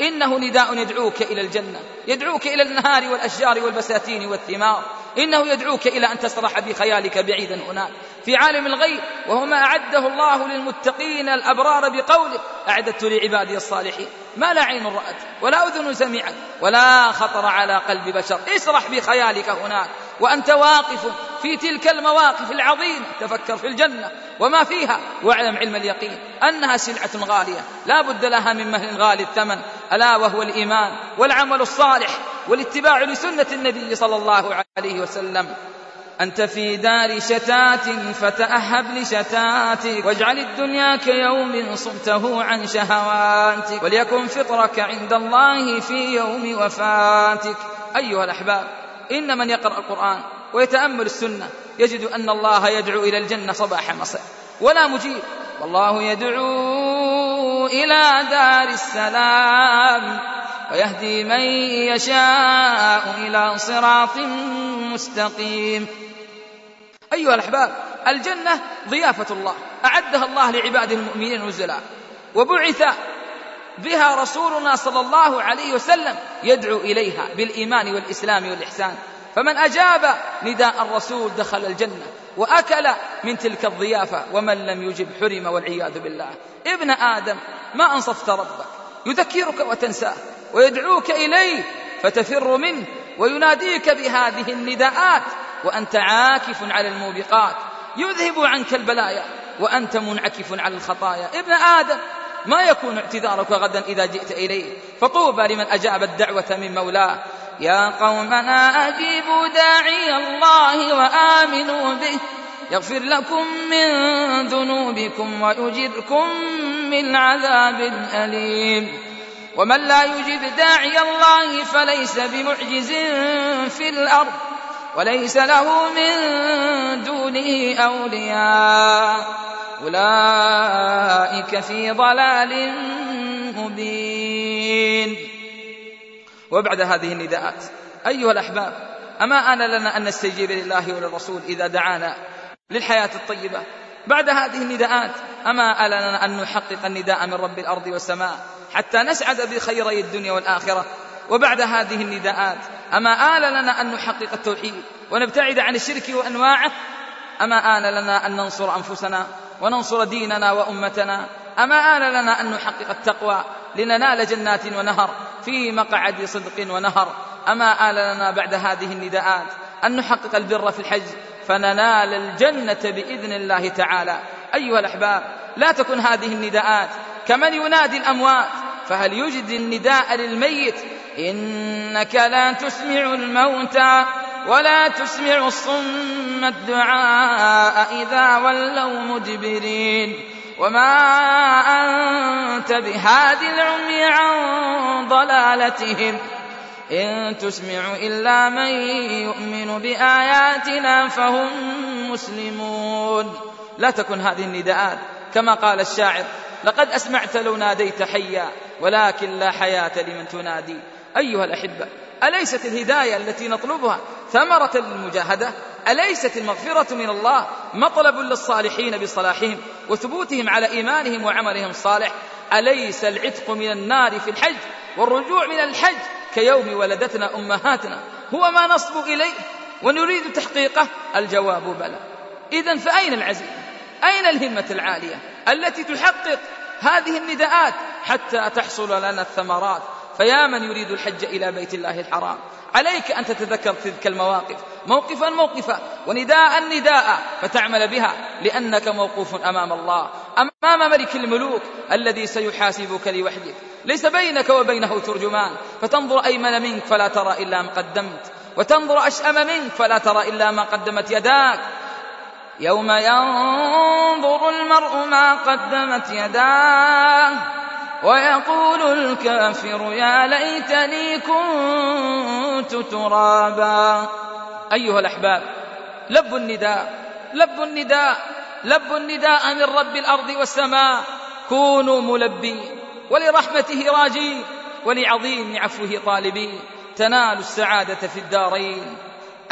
إنه نداء يدعوك إلى الجنة يدعوك إلى النهار والأشجار والبساتين والثمار. إنه يدعوك إلى أن تسرح بخيالك بعيدا هناك. في عالم الغيب وهو ما أعده الله للمتقين الأبرار بقوله أعددت لعبادي الصالحين. ما لا عين رأت ولا أذن سمعت ولا خطر على قلب بشر. اسرح بخيالك هناك. وأنت واقف في تلك المواقف العظيمة تفكر في الجنة وما فيها واعلم علم اليقين أنها سلعة غالية لا بد لها من مهل غالي الثمن ألا وهو الإيمان والعمل الصالح والاتباع لسنة النبي صلى الله عليه وسلم. أنت في دار شتات فتأهب لشتاتك واجعل الدنيا كيوم صمته عن شهواتك وليكن فطرك عند الله في يوم وفاتك. أيها الأحباب إن من يقرأ القرآن ويتأمل السنة يجد أن الله يدعو إلى الجنة صباح مساء ولا مجيب. والله يدعو إلى دار السلام ويهدي من يشاء إلى صراط مستقيم. أيها الأحباب الجنة ضيافة الله أعدها الله لعباده المؤمنين نزلا وبعث بها رسولنا صلى الله عليه وسلم يدعو إليها بالإيمان والإسلام والإحسان. فمن أجاب نداء الرسول دخل الجنة وأكل من تلك الضيافة ومن لم يجب حرم والعياذ بالله. ابن آدم ما أنصفت ربك يذكرك وتنساه ويدعوك إليه فتفر منه ويناديك بهذه النداءات وأنت عاكف على الموبقات يذهب عنك البلايا وأنت منعكف على الخطايا. ابن آدم ما يكون اعتذارك غدا إذا جئت إليه. فطوبى لمن أجاب الدعوة من مولاه. يا قومنا أجيبوا داعي الله وآمنوا به. يغفر لكم من ذنوبكم ويجركم من عذاب أليم. ومن لا يجب داعي الله فليس بمعجز في الأرض. وليس له من دونه أولياء. أولئك في ضلال مبين. وبعد هذه النداءات أيها الأحباب أما آن لنا أن نستجيب لله وللرسول إذا دعانا للحياة الطيبة؟ بعد هذه النداءات أما ألنا أن نحقق النداء من رب الأرض والسماء حتى نسعد بخيري الدنيا والآخرة؟ وبعد هذه النداءات أما آل لنا أن نحقق التوحيد ونبتعد عن الشرك وأنواعه؟ أما آن لنا أن ننصر أنفسنا وننصر ديننا وأمتنا. أما آن لنا أن نحقق التقوى لننال جنات ونهر في مقعد صدق ونهر. أما آل لنا بعد هذه النداءات أن نحقق البر في الحج فننال الجنة بإذن الله تعالى. أيها الأحباب لا تكن هذه النداءات كمن ينادي الأموات فهل يجد النداء للميت؟ إنك لا تسمع الموتى. ولا تسمع الصم الدعاء إذا ولوا مدبرين. وما أنت بهاد العمي عن ضلالتهم. إن تسمع إلا من يؤمن بآياتنا فهم مسلمون. لا تكن هذه النداءات. كما قال الشاعر لقد أسمعت لو ناديت حيا ولكن لا حياة لمن تنادي. أيها الأحبة أليست الهداية التي نطلبها ثمرة للمجاهدة؟ أليست المغفرة من الله مطلب للصالحين بصلاحهم وثبوتهم على إيمانهم وعملهم الصالح أليس العتق من النار في الحج والرجوع من الحج كيوم ولدتنا أمهاتنا؟ هو ما نصب إليه ونريد تحقيقه؟ الجواب بلى. إذا فأين العزيمة؟ أين الهمة العالية التي تحقق هذه النداءات حتى تحصل لنا الثمرات فيا من يريد الحج إلى بيت الله الحرام. عليك أن تتذكر تلك المواقف. موقفا موقفا. ونداء نداء. فتعمل بها. لأنك موقوف أمام الله. أمام ملك الملوك الذي سيحاسبك لوحدك. ليس بينك وبينه ترجمان. فتنظر أيمن منك فلا ترى إلا ما قدمت. وتنظر أشأم منك فلا ترى إلا ما قدمت يداك. يوم ينظر المرء ما قدمت يداه. ويقول الكافر يا ليتني كنت ترابا. أيها الأحباب لب النداء لب النداء لب النداء من رب الأرض والسماء. كونوا ملبين ولرحمته راجين ولعظيم عفوه طالبين. تنال السعادة في الدارين.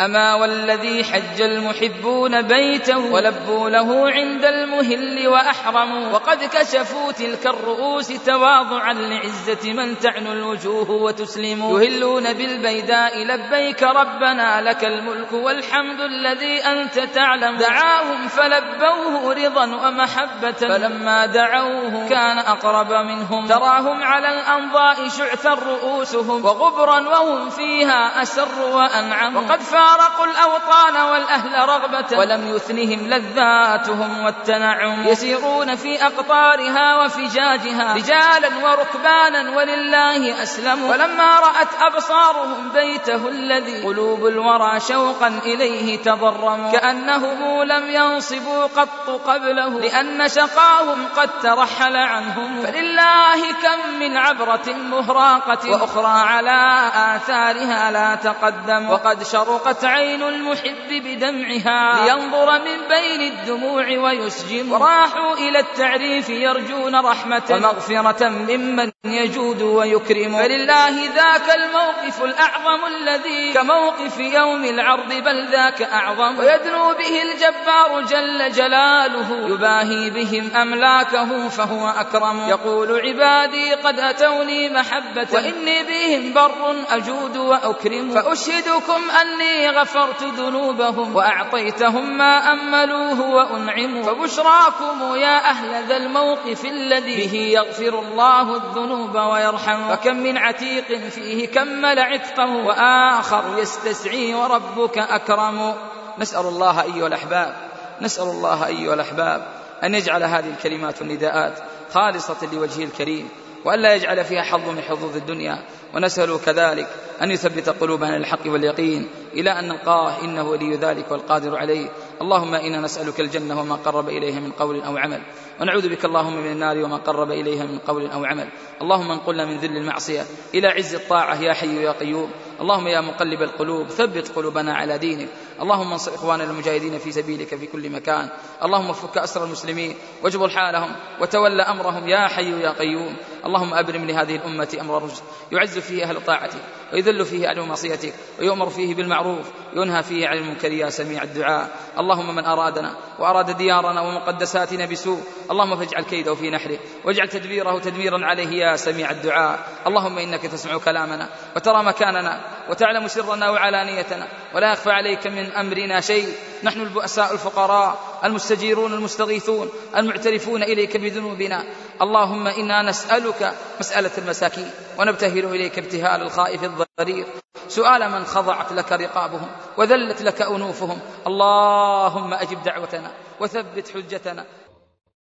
أما والذي حج المحبون بيته ولبوا له عند المهل وأحرموا وقد كشفوا تلك الرؤوس تواضعا لعزة من تعنو الوجوه وتسلم. يهلون بالبيداء لبيك ربنا لك الملك والحمد الذي أنت تعلم. دعاهم فلبوه رضا ومحبة. فلما دعوه كان أقرب منهم. تراهم على الأنضاء شعثا رؤوسهم وغبرا وهم فيها أسر وأنعم وقد فارقوا فارقوا الأوطان والأهل رغبة. ولم يثنهم لذاتهم والتنعم. يسيرون في أقطارها وفجاجها. رجالا وركبانا ولله أسلموا ولما رأت أبصارهم بيته الذي قلوب الورى شوقا إليه تضرموا كأنهم لم ينصبوا قط قبله. لأن شقاهم قد ترحل عنهم. فلله كم من عبرة مهراقة. وأخرى على آثارها لا تقدم. وقد شرقت عين المحب بدمعها لينظر من بين الدموع ويسجم. وراحوا إلى التعريف يرجون رحمة ومغفرة ممن يجود ويكرم. فلله ذاك الموقف الأعظم الذي كموقف يوم العرض بل ذاك أعظم. ويدنو به الجبار جل جلاله. يباهي بهم أملاكه فهو أكرم. يقول عبادي قد أتوني محبة. وإني بهم بر أجود وأكرم. فأشهدكم أني غفرت ذنوبهم وأعطيتهم ما أملوه وأنعموا فبشراكم يا أهل ذا الموقف الذي به يغفر الله الذنوب ويرحم. فكم من عتيق فيه كمل عتقه وآخر يستسعي وربك أكرم. نسأل الله أيها الأحباب نسأل الله أيها الأحباب أن يجعل هذه الكلمات والنداءات خالصة لوجهه الكريم. وألا يجعل فيها حظ من حظوظ الدنيا. ونسأل كذلك أن يثبت قلوبنا الحق واليقين إلى أن نلقاه إنه ولي ذلك والقادر عليه. اللهم إنا نسألك الجنة وما قرب إليها من قول أو عمل. ونعوذ بك اللهم من النار وما قرب إليها من قول أو عمل. اللهم انقلنا من ذل المعصية إلى عز الطاعة يا حي يا قيوم. اللهم يا مقلب القلوب ثبت قلوبنا على دينك. اللهم انصر إخواننا المجاهدين في سبيلك في كل مكان. اللهم فك أسر المسلمين واجبر حالهم وتول أمرهم يا حي يا قيوم. اللهم أبرم لهذه الأمة أمر رشد. يعز فيه أهل طاعتك ويذل فيه أهل معصيتك ويؤمر فيه بالمعروف. ينهى فيه عن المنكر يا سميع الدعاء. اللهم من أرادنا وأراد ديارنا ومقدساتنا بسوء. اللهم فاجعل كيده في نحره واجعل تدبيره تدميرا عليه يا سميع الدعاء. اللهم إنك تسمع كلامنا وترى مكاننا وتعلم سرنا وعلانيتنا ولا يخفى عليك من أمرنا شيء. نحن البؤساء الفقراء المستجيرون المستغيثون المعترفون إليك بذنوبنا. اللهم إنا نسألك مسألة المساكين ونبتهل إليك ابتهال الخائف الضرير. سؤال من خضعت لك رقابهم وذلت لك أنوفهم. اللهم أجب دعوتنا وثبت حجتنا